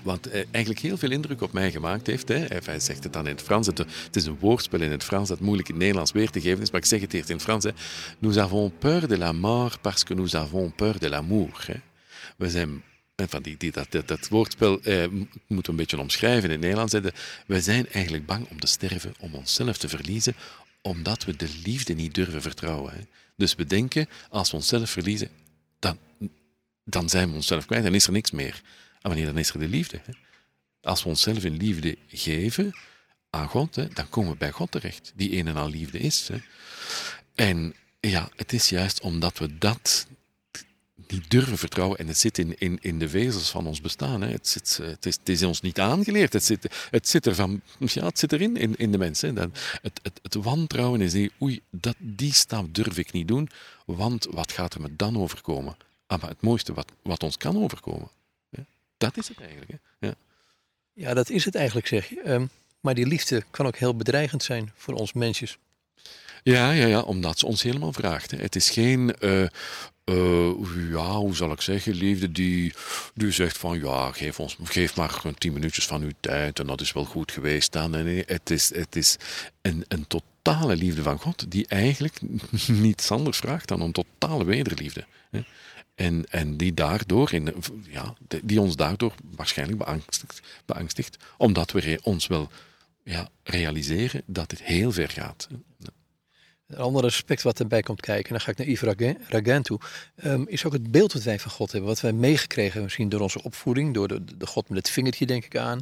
wat eh, eigenlijk heel veel indruk op mij gemaakt heeft. Hè. Hij zegt het dan in het Frans. Het, is een woordspel in het Frans dat moeilijk in het Nederlands weer te geven is, maar ik zeg het eerst in het Frans. Hè. Nous avons peur de la mort parce que nous avons peur de l'amour. We zijn die, dat, dat, woordspel eh, moeten we een beetje omschrijven in het Nederlands. We zijn eigenlijk bang om te sterven, om onszelf te verliezen, omdat we de liefde niet durven vertrouwen. Hè. Dus we denken, als we onszelf verliezen, dan, dan zijn we onszelf kwijt, dan is er niks meer. En wanneer dan is er de liefde. Hè? Als we onszelf in liefde geven aan God, hè, dan komen we bij God terecht, die een en al liefde is. Hè? En ja, het is juist omdat we dat niet durven vertrouwen, en het zit in, in, in de vezels van ons bestaan. Hè. Het, zit, het, is, het ons niet aangeleerd. Het zit, het zit, er van, ja, het zit erin in, in de mensen. Het, het wantrouwen is die, oei, dat, die stap durf ik niet doen, want wat gaat er me dan overkomen? Ah, maar het mooiste wat, wat ons kan overkomen, dat is het eigenlijk. Hè? Ja. ja, dat is het eigenlijk, zeg je. Um, maar die liefde kan ook heel bedreigend zijn voor ons mensjes. Ja, ja, ja, omdat ze ons helemaal vraagt. Hè. Het is geen, uh, uh, ja, hoe zal ik zeggen, liefde die, die zegt van ja, geef, ons, geef maar tien minuutjes van uw tijd en dat is wel goed geweest dan. Nee, het is, het is een, een totale liefde van God die eigenlijk niets anders vraagt dan een totale wederliefde. Hè. En, en die, daardoor in, ja, die ons daardoor waarschijnlijk beangstigt, omdat we ons wel ja, realiseren dat het heel ver gaat. Een ander aspect wat erbij komt kijken, en dan ga ik naar Yves Ragan toe, um, is ook het beeld wat wij van God hebben. Wat wij meegekregen misschien door onze opvoeding, door de, God met het vingertje denk ik aan,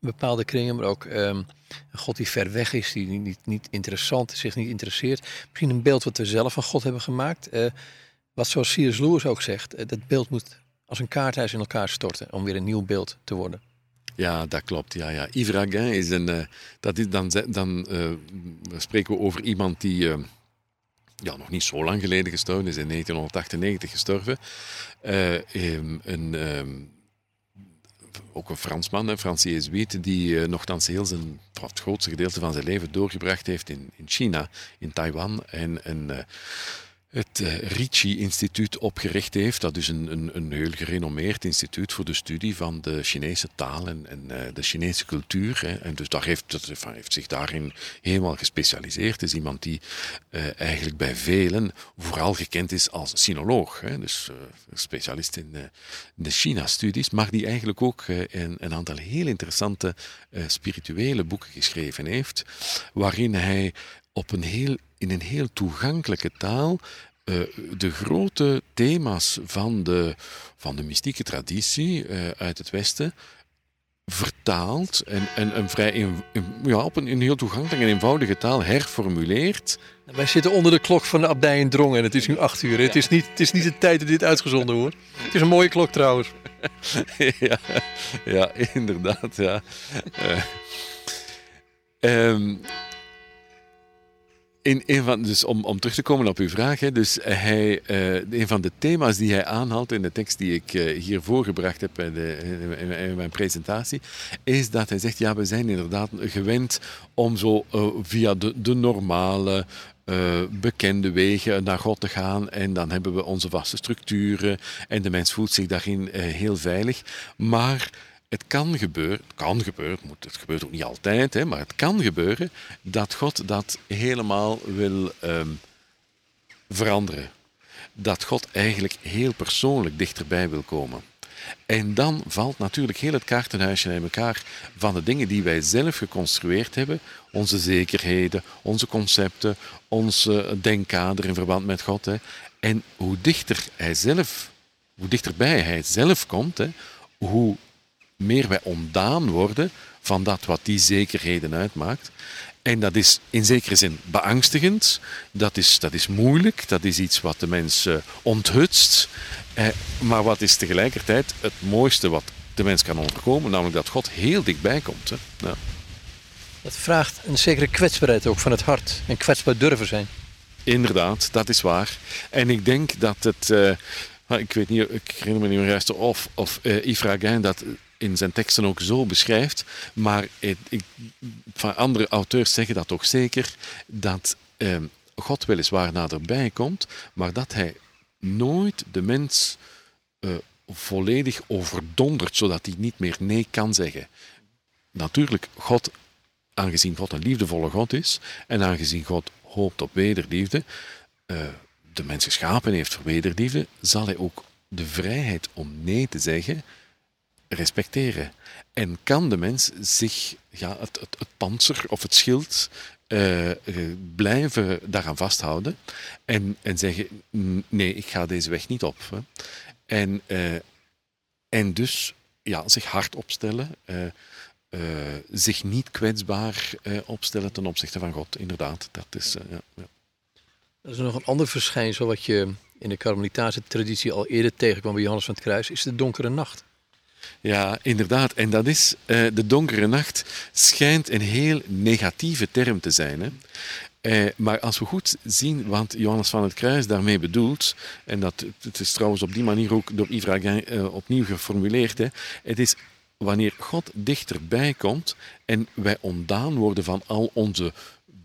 in bepaalde kringen, maar ook um, een God die ver weg is, die niet, niet interessant zich niet interesseert. Misschien een beeld wat we zelf van God hebben gemaakt. Uh, wat zoals C.S. Lewis ook zegt, eh, dat beeld moet als een kaarthuis in elkaar storten om weer een nieuw beeld te worden. Ja, dat klopt. Ja, ja. Yves is een. Uh, dat is dan, dan uh, spreken we over iemand die. Ja, nog niet zo lang geleden gestorven, is in 1998 gestorven. Uh, een, um, ook een Fransman, een Franse Jezuïet, die uh, nogthans heel zijn, het grootste gedeelte van zijn leven doorgebracht heeft in, in China, in Taiwan. En uh, het uh, Ricci-instituut opgericht heeft. Dat is een, een, een, heel gerenommeerd instituut voor de studie van de Chinese taal en, en uh, de Chinese cultuur. Hè. En dus daar heeft, dat heeft zich daarin helemaal gespecialiseerd. Is iemand die uh, eigenlijk bij velen vooral gekend is als sinoloog. Hè. Dus specialist in de China-studies, maar die eigenlijk ook een, een, aantal heel interessante spirituele boeken geschreven heeft, waarin hij op een heel, in een heel toegankelijke taal uh, de grote thema's van de, van de mystieke traditie uh, uit het Westen vertaalt en, en een vrij in, in, ja, op een, een heel toegankelijke en eenvoudige taal herformuleert. Wij zitten onder de klok van de abdij in Drongen en het is nu acht uur. Ja. Het, is niet, het is niet de tijd dat dit uitgezonden wordt. Het is een mooie klok trouwens. ja, ja, inderdaad. Ja. Uh, um, van, dus om, om terug te komen op uw vraag, hè, dus hij, uh, een van de thema's die hij aanhaalt in de tekst die ik uh, hier voorgebracht heb de, in, mijn presentatie, is dat hij zegt, ja, we zijn inderdaad gewend om zo uh, via de, de normale bekende wegen naar God te gaan. En dan hebben we onze vaste structuren. En de mens voelt zich daarin heel veilig. Maar het kan gebeuren, het kan gebeuren, het gebeurt ook niet altijd, hè, maar het kan gebeuren dat God dat helemaal wil um, veranderen. Dat God eigenlijk heel persoonlijk dichterbij wil komen. En dan valt natuurlijk heel het kaartenhuisje in elkaar van de dingen die wij zelf geconstrueerd hebben. Onze zekerheden, onze concepten, onze denkkader in verband met God. Hè. En hoe dichter hij zelf, hoe dichterbij hij zelf komt, hè, hoe meer wij ontdaan worden van dat wat die zekerheden uitmaakt. En dat is in zekere zin beangstigend, dat is, dat is moeilijk, dat is iets wat de mens uh, onthutst. Eh, maar wat is tegelijkertijd het mooiste wat de mens kan onderkomen, namelijk dat God heel dichtbij komt. Hè. Het vraagt een zekere kwetsbaarheid ook van het hart en kwetsbaar durven zijn. Inderdaad, dat is waar. En ik denk dat het. Uh, ik weet niet, ik herinner me niet meer juist of, of uh, Ifra dat in zijn teksten ook zo beschrijft. Maar ik, van andere auteurs zeggen dat toch zeker, dat eh, God weliswaar naderbij komt, maar dat hij nooit de mens uh, volledig overdondert, zodat hij niet meer nee kan zeggen. Natuurlijk, God, aangezien God een liefdevolle God is, en aangezien God hoopt op wederliefde, uh, de mens geschapen heeft voor wederliefde, zal hij ook de vrijheid om nee te zeggen respecteren. En kan de mens zich ja, het, het, het panzer of het schild uh, blijven daaraan vasthouden en, en zeggen: nee, ik ga deze weg niet op. Hè. En, uh, en dus ja, zich hard opstellen, zich niet kwetsbaar opstellen ten opzichte van God. Inderdaad, dat is. Ja, ja. Er is nog een ander verschijnsel wat je in de Karmelitaanse traditie al eerder tegenkwam bij Johannes van het Kruis, is de donkere nacht. Ja, inderdaad. En dat is, uh, de donkere nacht schijnt een heel negatieve term te zijn. Hè? Uh, maar als we goed zien wat Johannes van het Kruis daarmee bedoelt, en dat, het is trouwens op die manier ook door Yves Raguin uh, opnieuw geformuleerd, hè, het is wanneer God dichterbij komt en wij ontdaan worden van al onze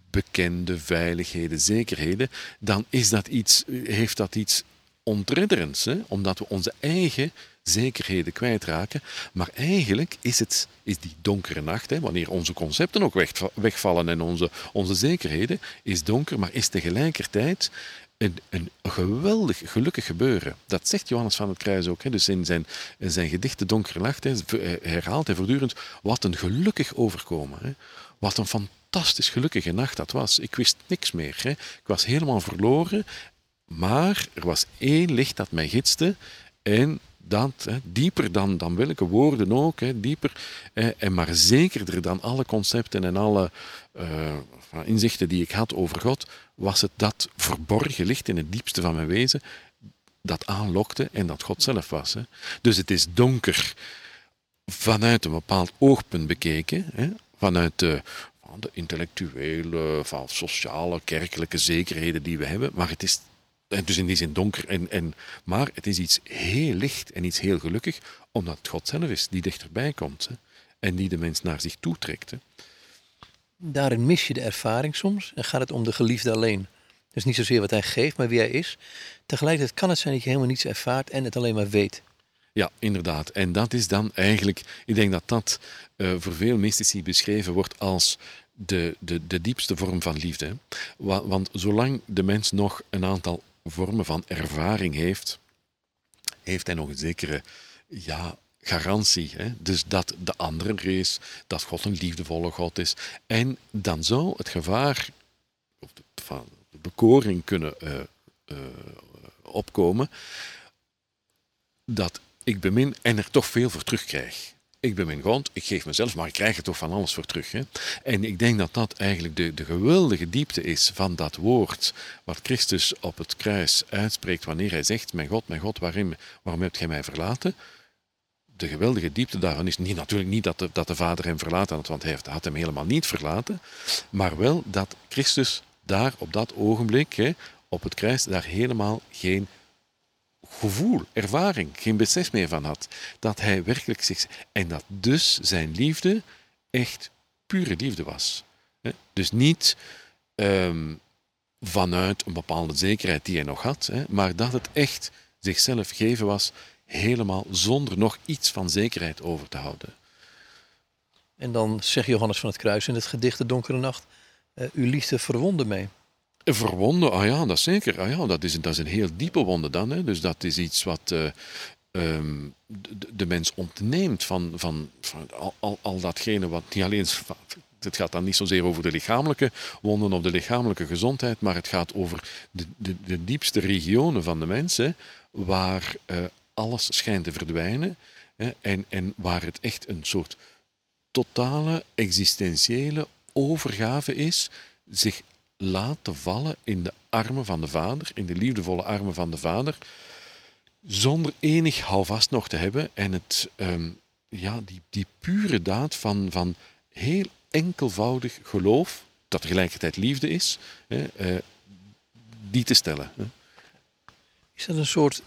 bekende veiligheden, zekerheden, dan is dat iets, heeft dat iets ontredderends, hè? omdat we onze eigen zekerheden kwijtraken. Maar eigenlijk is, het, is die donkere nacht, hè, wanneer onze concepten ook wegvallen en onze, onze zekerheden, is donker, maar is tegelijkertijd een, een geweldig gelukkig gebeuren. Dat zegt Johannes van het Kruis ook. Hè. Dus in zijn, in zijn gedicht Donkere Nacht hè, herhaalt hij voortdurend wat een gelukkig overkomen. Hè. Wat een fantastisch gelukkige nacht dat was. Ik wist niks meer. Hè. Ik was helemaal verloren. Maar er was één licht dat mij gidste. En dat, hè, dieper dan, dan welke woorden ook, hè, dieper hè, en maar zekerder dan alle concepten en alle uh, inzichten die ik had over God, was het dat verborgen licht in het diepste van mijn wezen dat aanlokte en dat God zelf was. Hè. Dus het is donker vanuit een bepaald oogpunt bekeken, hè, vanuit de, de intellectuele, van sociale, kerkelijke zekerheden die we hebben. Maar het is dus in die zin donker. En, en, maar het is iets heel licht en iets heel gelukkig, omdat het God zelf is die dichterbij komt. Hè, en die de mens naar zich toetrekt. Hè. Daarin mis je de ervaring soms en gaat het om de geliefde alleen. Dus niet zozeer wat hij geeft, maar wie hij is. Tegelijkertijd kan het zijn dat je helemaal niets ervaart en het alleen maar weet. Ja, inderdaad. En dat is dan eigenlijk, ik denk dat dat uh, voor veel mystici beschreven wordt als de, de, de diepste vorm van liefde. Want zolang de mens nog een aantal vormen van ervaring heeft, heeft hij nog een zekere ja, garantie. Hè? Dus dat de andere er is, dat God een liefdevolle God is. En dan zou het gevaar van de bekoring kunnen uh, uh, opkomen dat ik bemin en er toch veel voor terugkrijg. Ik bemin God, ik geef mezelf, maar ik krijg er toch van alles voor terug. Hè? En ik denk dat dat eigenlijk de, de geweldige diepte is van dat woord wat Christus op het kruis uitspreekt wanneer hij zegt, mijn God, mijn God, waarom, waarom hebt gij mij verlaten? De geweldige diepte daarvan is niet, natuurlijk niet dat de, dat de Vader hem verlaten had, want hij had hem helemaal niet verlaten, maar wel dat Christus daar op dat ogenblik, hè, op het kruis, daar helemaal geen gevoel, ervaring, geen besef meer van had. Dat hij werkelijk zich. En dat dus zijn liefde echt pure liefde was. Dus niet um, vanuit een bepaalde zekerheid die hij nog had, maar dat het echt zichzelf geven was, helemaal zonder nog iets van zekerheid over te houden. En dan zegt Johannes van het Kruis in het gedicht De Donkere Nacht: uh, Uw liefde verwonde mij. Verwonden, ah ja, dat zeker. Ah ja, dat, is, dat is een heel diepe wonde dan. Hè. Dus dat is iets wat uh, um, de, de, mens ontneemt van, van, van al, al, al, datgene wat niet alleen. Het gaat dan niet zozeer over de lichamelijke wonden of de lichamelijke gezondheid, maar het gaat over de, de, de diepste regionen van de mens, waar uh, alles schijnt te verdwijnen hè, en, en waar het echt een soort totale existentiële overgave is, zich laten vallen in de armen van de Vader, in de liefdevolle armen van de Vader, zonder enig houvast nog te hebben en het, um, ja, die, die pure daad van, van heel enkelvoudig geloof, dat tegelijkertijd liefde is, hè, uh, die te stellen. Hè. Is dat een soort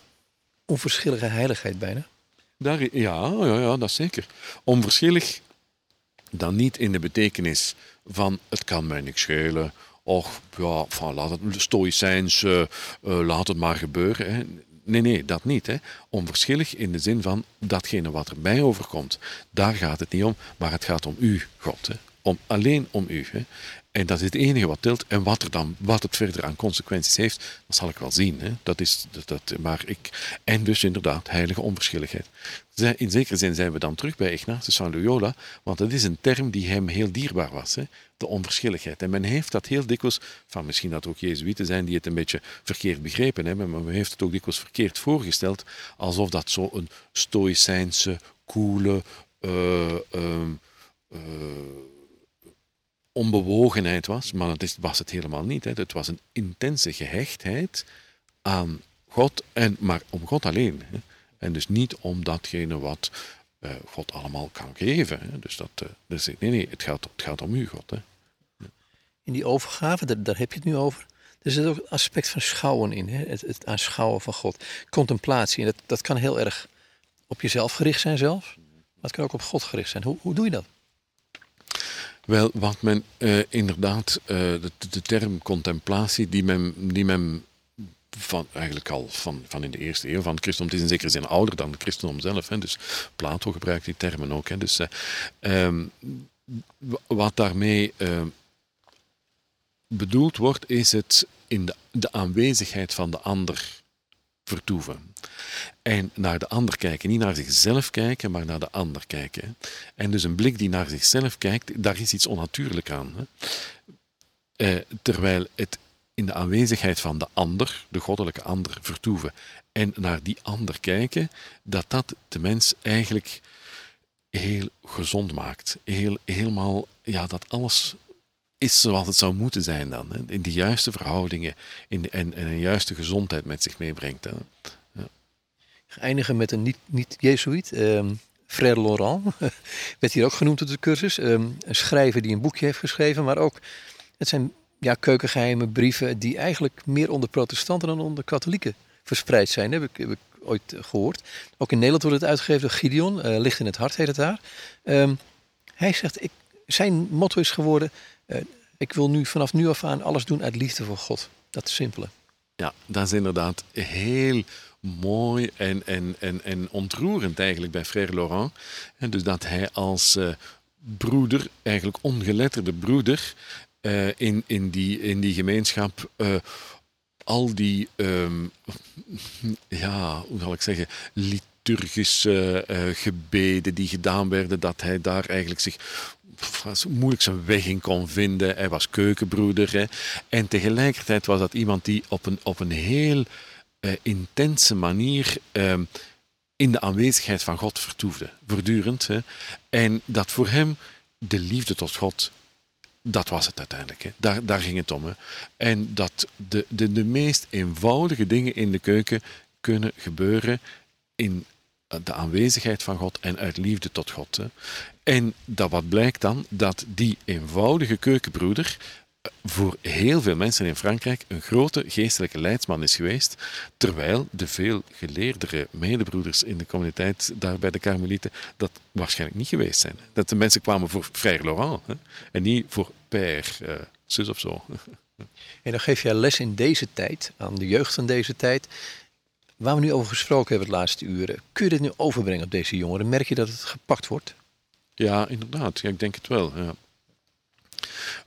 onverschillige heiligheid bijna? Daar, ja, ja, ja, dat zeker. Onverschillig dan niet in de betekenis van het kan mij niks schelen och, ja, laat het stoïcijns, uh, uh, laat het maar gebeuren. Hè. Nee, nee, dat niet. Hè. Onverschillig in de zin van datgene wat er mij overkomt. Daar gaat het niet om, maar het gaat om u, God. Hè. Om, alleen om u. Hè. En dat is het enige wat tilt. En wat, er dan, wat het verder aan consequenties heeft, dat zal ik wel zien. Hè. Dat is, dat, maar ik, en dus inderdaad, heilige onverschilligheid. In zekere zin zijn we dan terug bij Ignatius van Loyola, want dat is een term die hem heel dierbaar was. Hè. De onverschilligheid. En men heeft dat heel dikwijls, van misschien dat ook Jezuïeten zijn die het een beetje verkeerd begrepen hebben, maar men heeft het ook dikwijls verkeerd voorgesteld, alsof dat zo een stoïcijnse, koele, uh, uh, uh, onbewogenheid was, maar dat was het helemaal niet. Hè. Het was een intense gehechtheid aan God, en, maar om God alleen. Hè. En dus niet om datgene wat uh, God allemaal kan geven. Hè. Dus, dat, uh, dus nee, nee, het gaat, het gaat om u, God. Hè. In die overgave, daar, heb je het nu over. Er zit ook het aspect van schouwen in, hè? Het, het aanschouwen van God. Contemplatie, en dat, dat kan heel erg op jezelf gericht zijn zelfs. Maar het kan ook op God gericht zijn. Hoe, hoe doe je dat? Wel, wat men uh, inderdaad, uh, de, de, term contemplatie, die men, die men van, eigenlijk al van, van in de eerste eeuw van het christendom, het is in zekere zin ouder dan het christendom zelf, hè, dus Plato gebruikt die termen ook. Hè, dus, uh, um, wat daarmee bedoeld wordt, is het in de, de aanwezigheid van de ander vertoeven. En naar de ander kijken. Niet naar zichzelf kijken, maar naar de ander kijken. En dus een blik die naar zichzelf kijkt, daar is iets onnatuurlijk aan. Eh, terwijl het in de aanwezigheid van de ander, de goddelijke ander, vertoeven en naar die ander kijken, dat dat de mens eigenlijk heel gezond maakt. Heel, helemaal, ja, dat alles is zoals het zou moeten zijn dan. Hè? In de juiste verhoudingen in en, en een juiste gezondheid met zich meebrengt. Hè? Eindigen met een niet-Jezuïet, niet ehm, Frère Laurent, werd hier ook genoemd op de cursus. Ehm, een schrijver die een boekje heeft geschreven, maar ook, het zijn ja, keukengeheimen, brieven die eigenlijk meer onder protestanten dan onder katholieken verspreid zijn, heb ik, ooit gehoord. Ook in Nederland wordt het uitgegeven door Gideon, uh, Licht in het Hart heet het daar. Ehm, hij zegt, ik, zijn motto is geworden, uh, ik wil nu vanaf nu af aan alles doen uit liefde voor God. Dat is simpele. Ja, dat is inderdaad heel mooi en, en, en, en ontroerend eigenlijk bij Frère Laurent. En dus dat hij als uh, broeder, eigenlijk ongeletterde broeder, uh, in, in, die, in die gemeenschap uh, al die, um, ja, hoe zal ik zeggen, liturgische gebeden die gedaan werden, dat hij daar eigenlijk zich moeilijk zijn weg in kon vinden. Hij was keukenbroeder. Hè. En tegelijkertijd was dat iemand die op een, op een heel intense manier uh, in de aanwezigheid van God vertoefde. Voortdurend. Hè. En dat voor hem de liefde tot God dat was het uiteindelijk. Hè. Daar, daar ging het om. Hè. En dat de, de, de meest eenvoudige dingen in de keuken kunnen gebeuren in de aanwezigheid van God en uit liefde tot God. Hè. En dat wat blijkt dan? Dat die eenvoudige keukenbroeder eh, voor heel veel mensen in Frankrijk een grote geestelijke leidsman is geweest, terwijl de veel geleerdere medebroeders in de communiteit daar bij de Karmelieten dat waarschijnlijk niet geweest zijn. Dat de mensen kwamen voor Frère Laurent hè, en niet voor Père, uh, zus of zo. En dan geef jij les in deze tijd, aan de jeugd van deze tijd. Waar we nu over gesproken hebben de laatste uren, kun je dit nu overbrengen op deze jongeren? Merk je dat het gepakt wordt? Ja, inderdaad. Ja, ik denk het wel. Ja.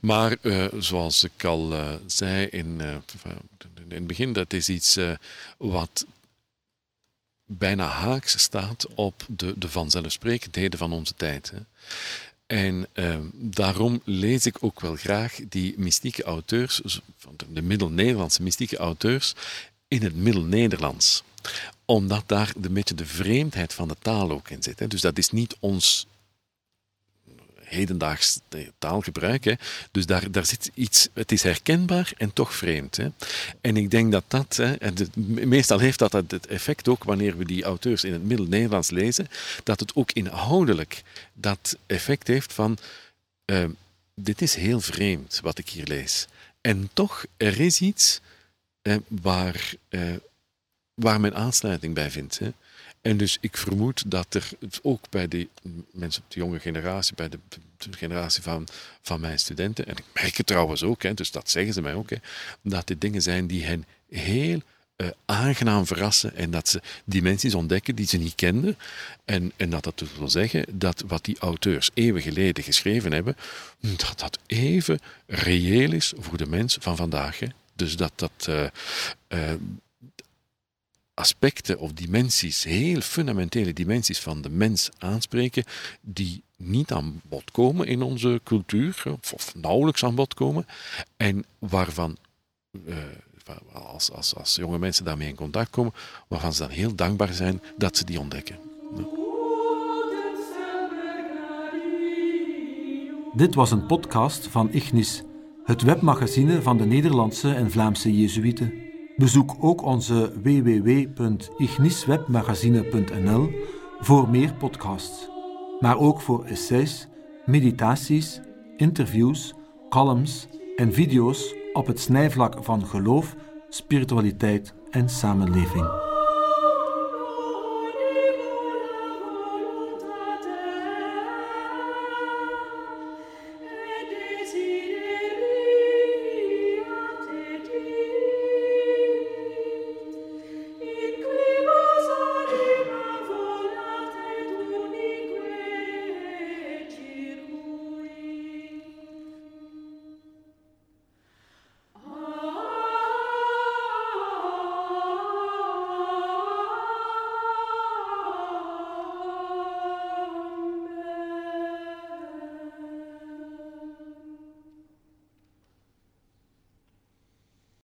Maar uh, zoals ik al uh, zei in, uh, in het begin, dat is iets wat bijna haaks staat op de, de vanzelfsprekendheden van onze tijd. Hè. En daarom lees ik ook wel graag die mystieke auteurs, de middel-Nederlandse mystieke auteurs, in het middel-Nederlands omdat daar een beetje de vreemdheid van de taal ook in zit. Hè. Dus dat is niet ons hedendaags taalgebruik. Hè. Dus daar, daar zit iets, het is herkenbaar en toch vreemd. Hè. En ik denk dat dat, hè, en meestal heeft dat het effect ook wanneer we die auteurs in het Middel-Nederlands lezen, dat het ook inhoudelijk dat effect heeft van, uh, dit is heel vreemd wat ik hier lees. En toch, er is iets waar, uh, waar men aansluiting bij vindt. Hè. En dus ik vermoed dat er ook bij de mensen op de jonge generatie, bij de, generatie van, van mijn studenten, en ik merk het trouwens ook, hè, dus dat zeggen ze mij ook, hè, dat dit dingen zijn die hen heel uh, aangenaam verrassen en dat ze dimensies ontdekken die ze niet kenden. En, en dat dat dus wil zeggen dat wat die auteurs eeuwen geleden geschreven hebben, dat dat even reëel is voor de mens van vandaag. Hè. Dus dat dat. Uh, uh, aspecten of dimensies, heel fundamentele dimensies van de mens aanspreken, die niet aan bod komen in onze cultuur, of, nauwelijks aan bod komen, en waarvan, uh, als, als, als jonge mensen daarmee in contact komen, waarvan ze dan heel dankbaar zijn dat ze die ontdekken. Dit was een podcast van Ignis, het webmagazine van de Nederlandse en Vlaamse Jezuïeten. Bezoek ook onze www.igniswebmagazine.nl voor meer podcasts, maar ook voor essays, meditaties, interviews, columns en video's op het snijvlak van geloof, spiritualiteit en samenleving.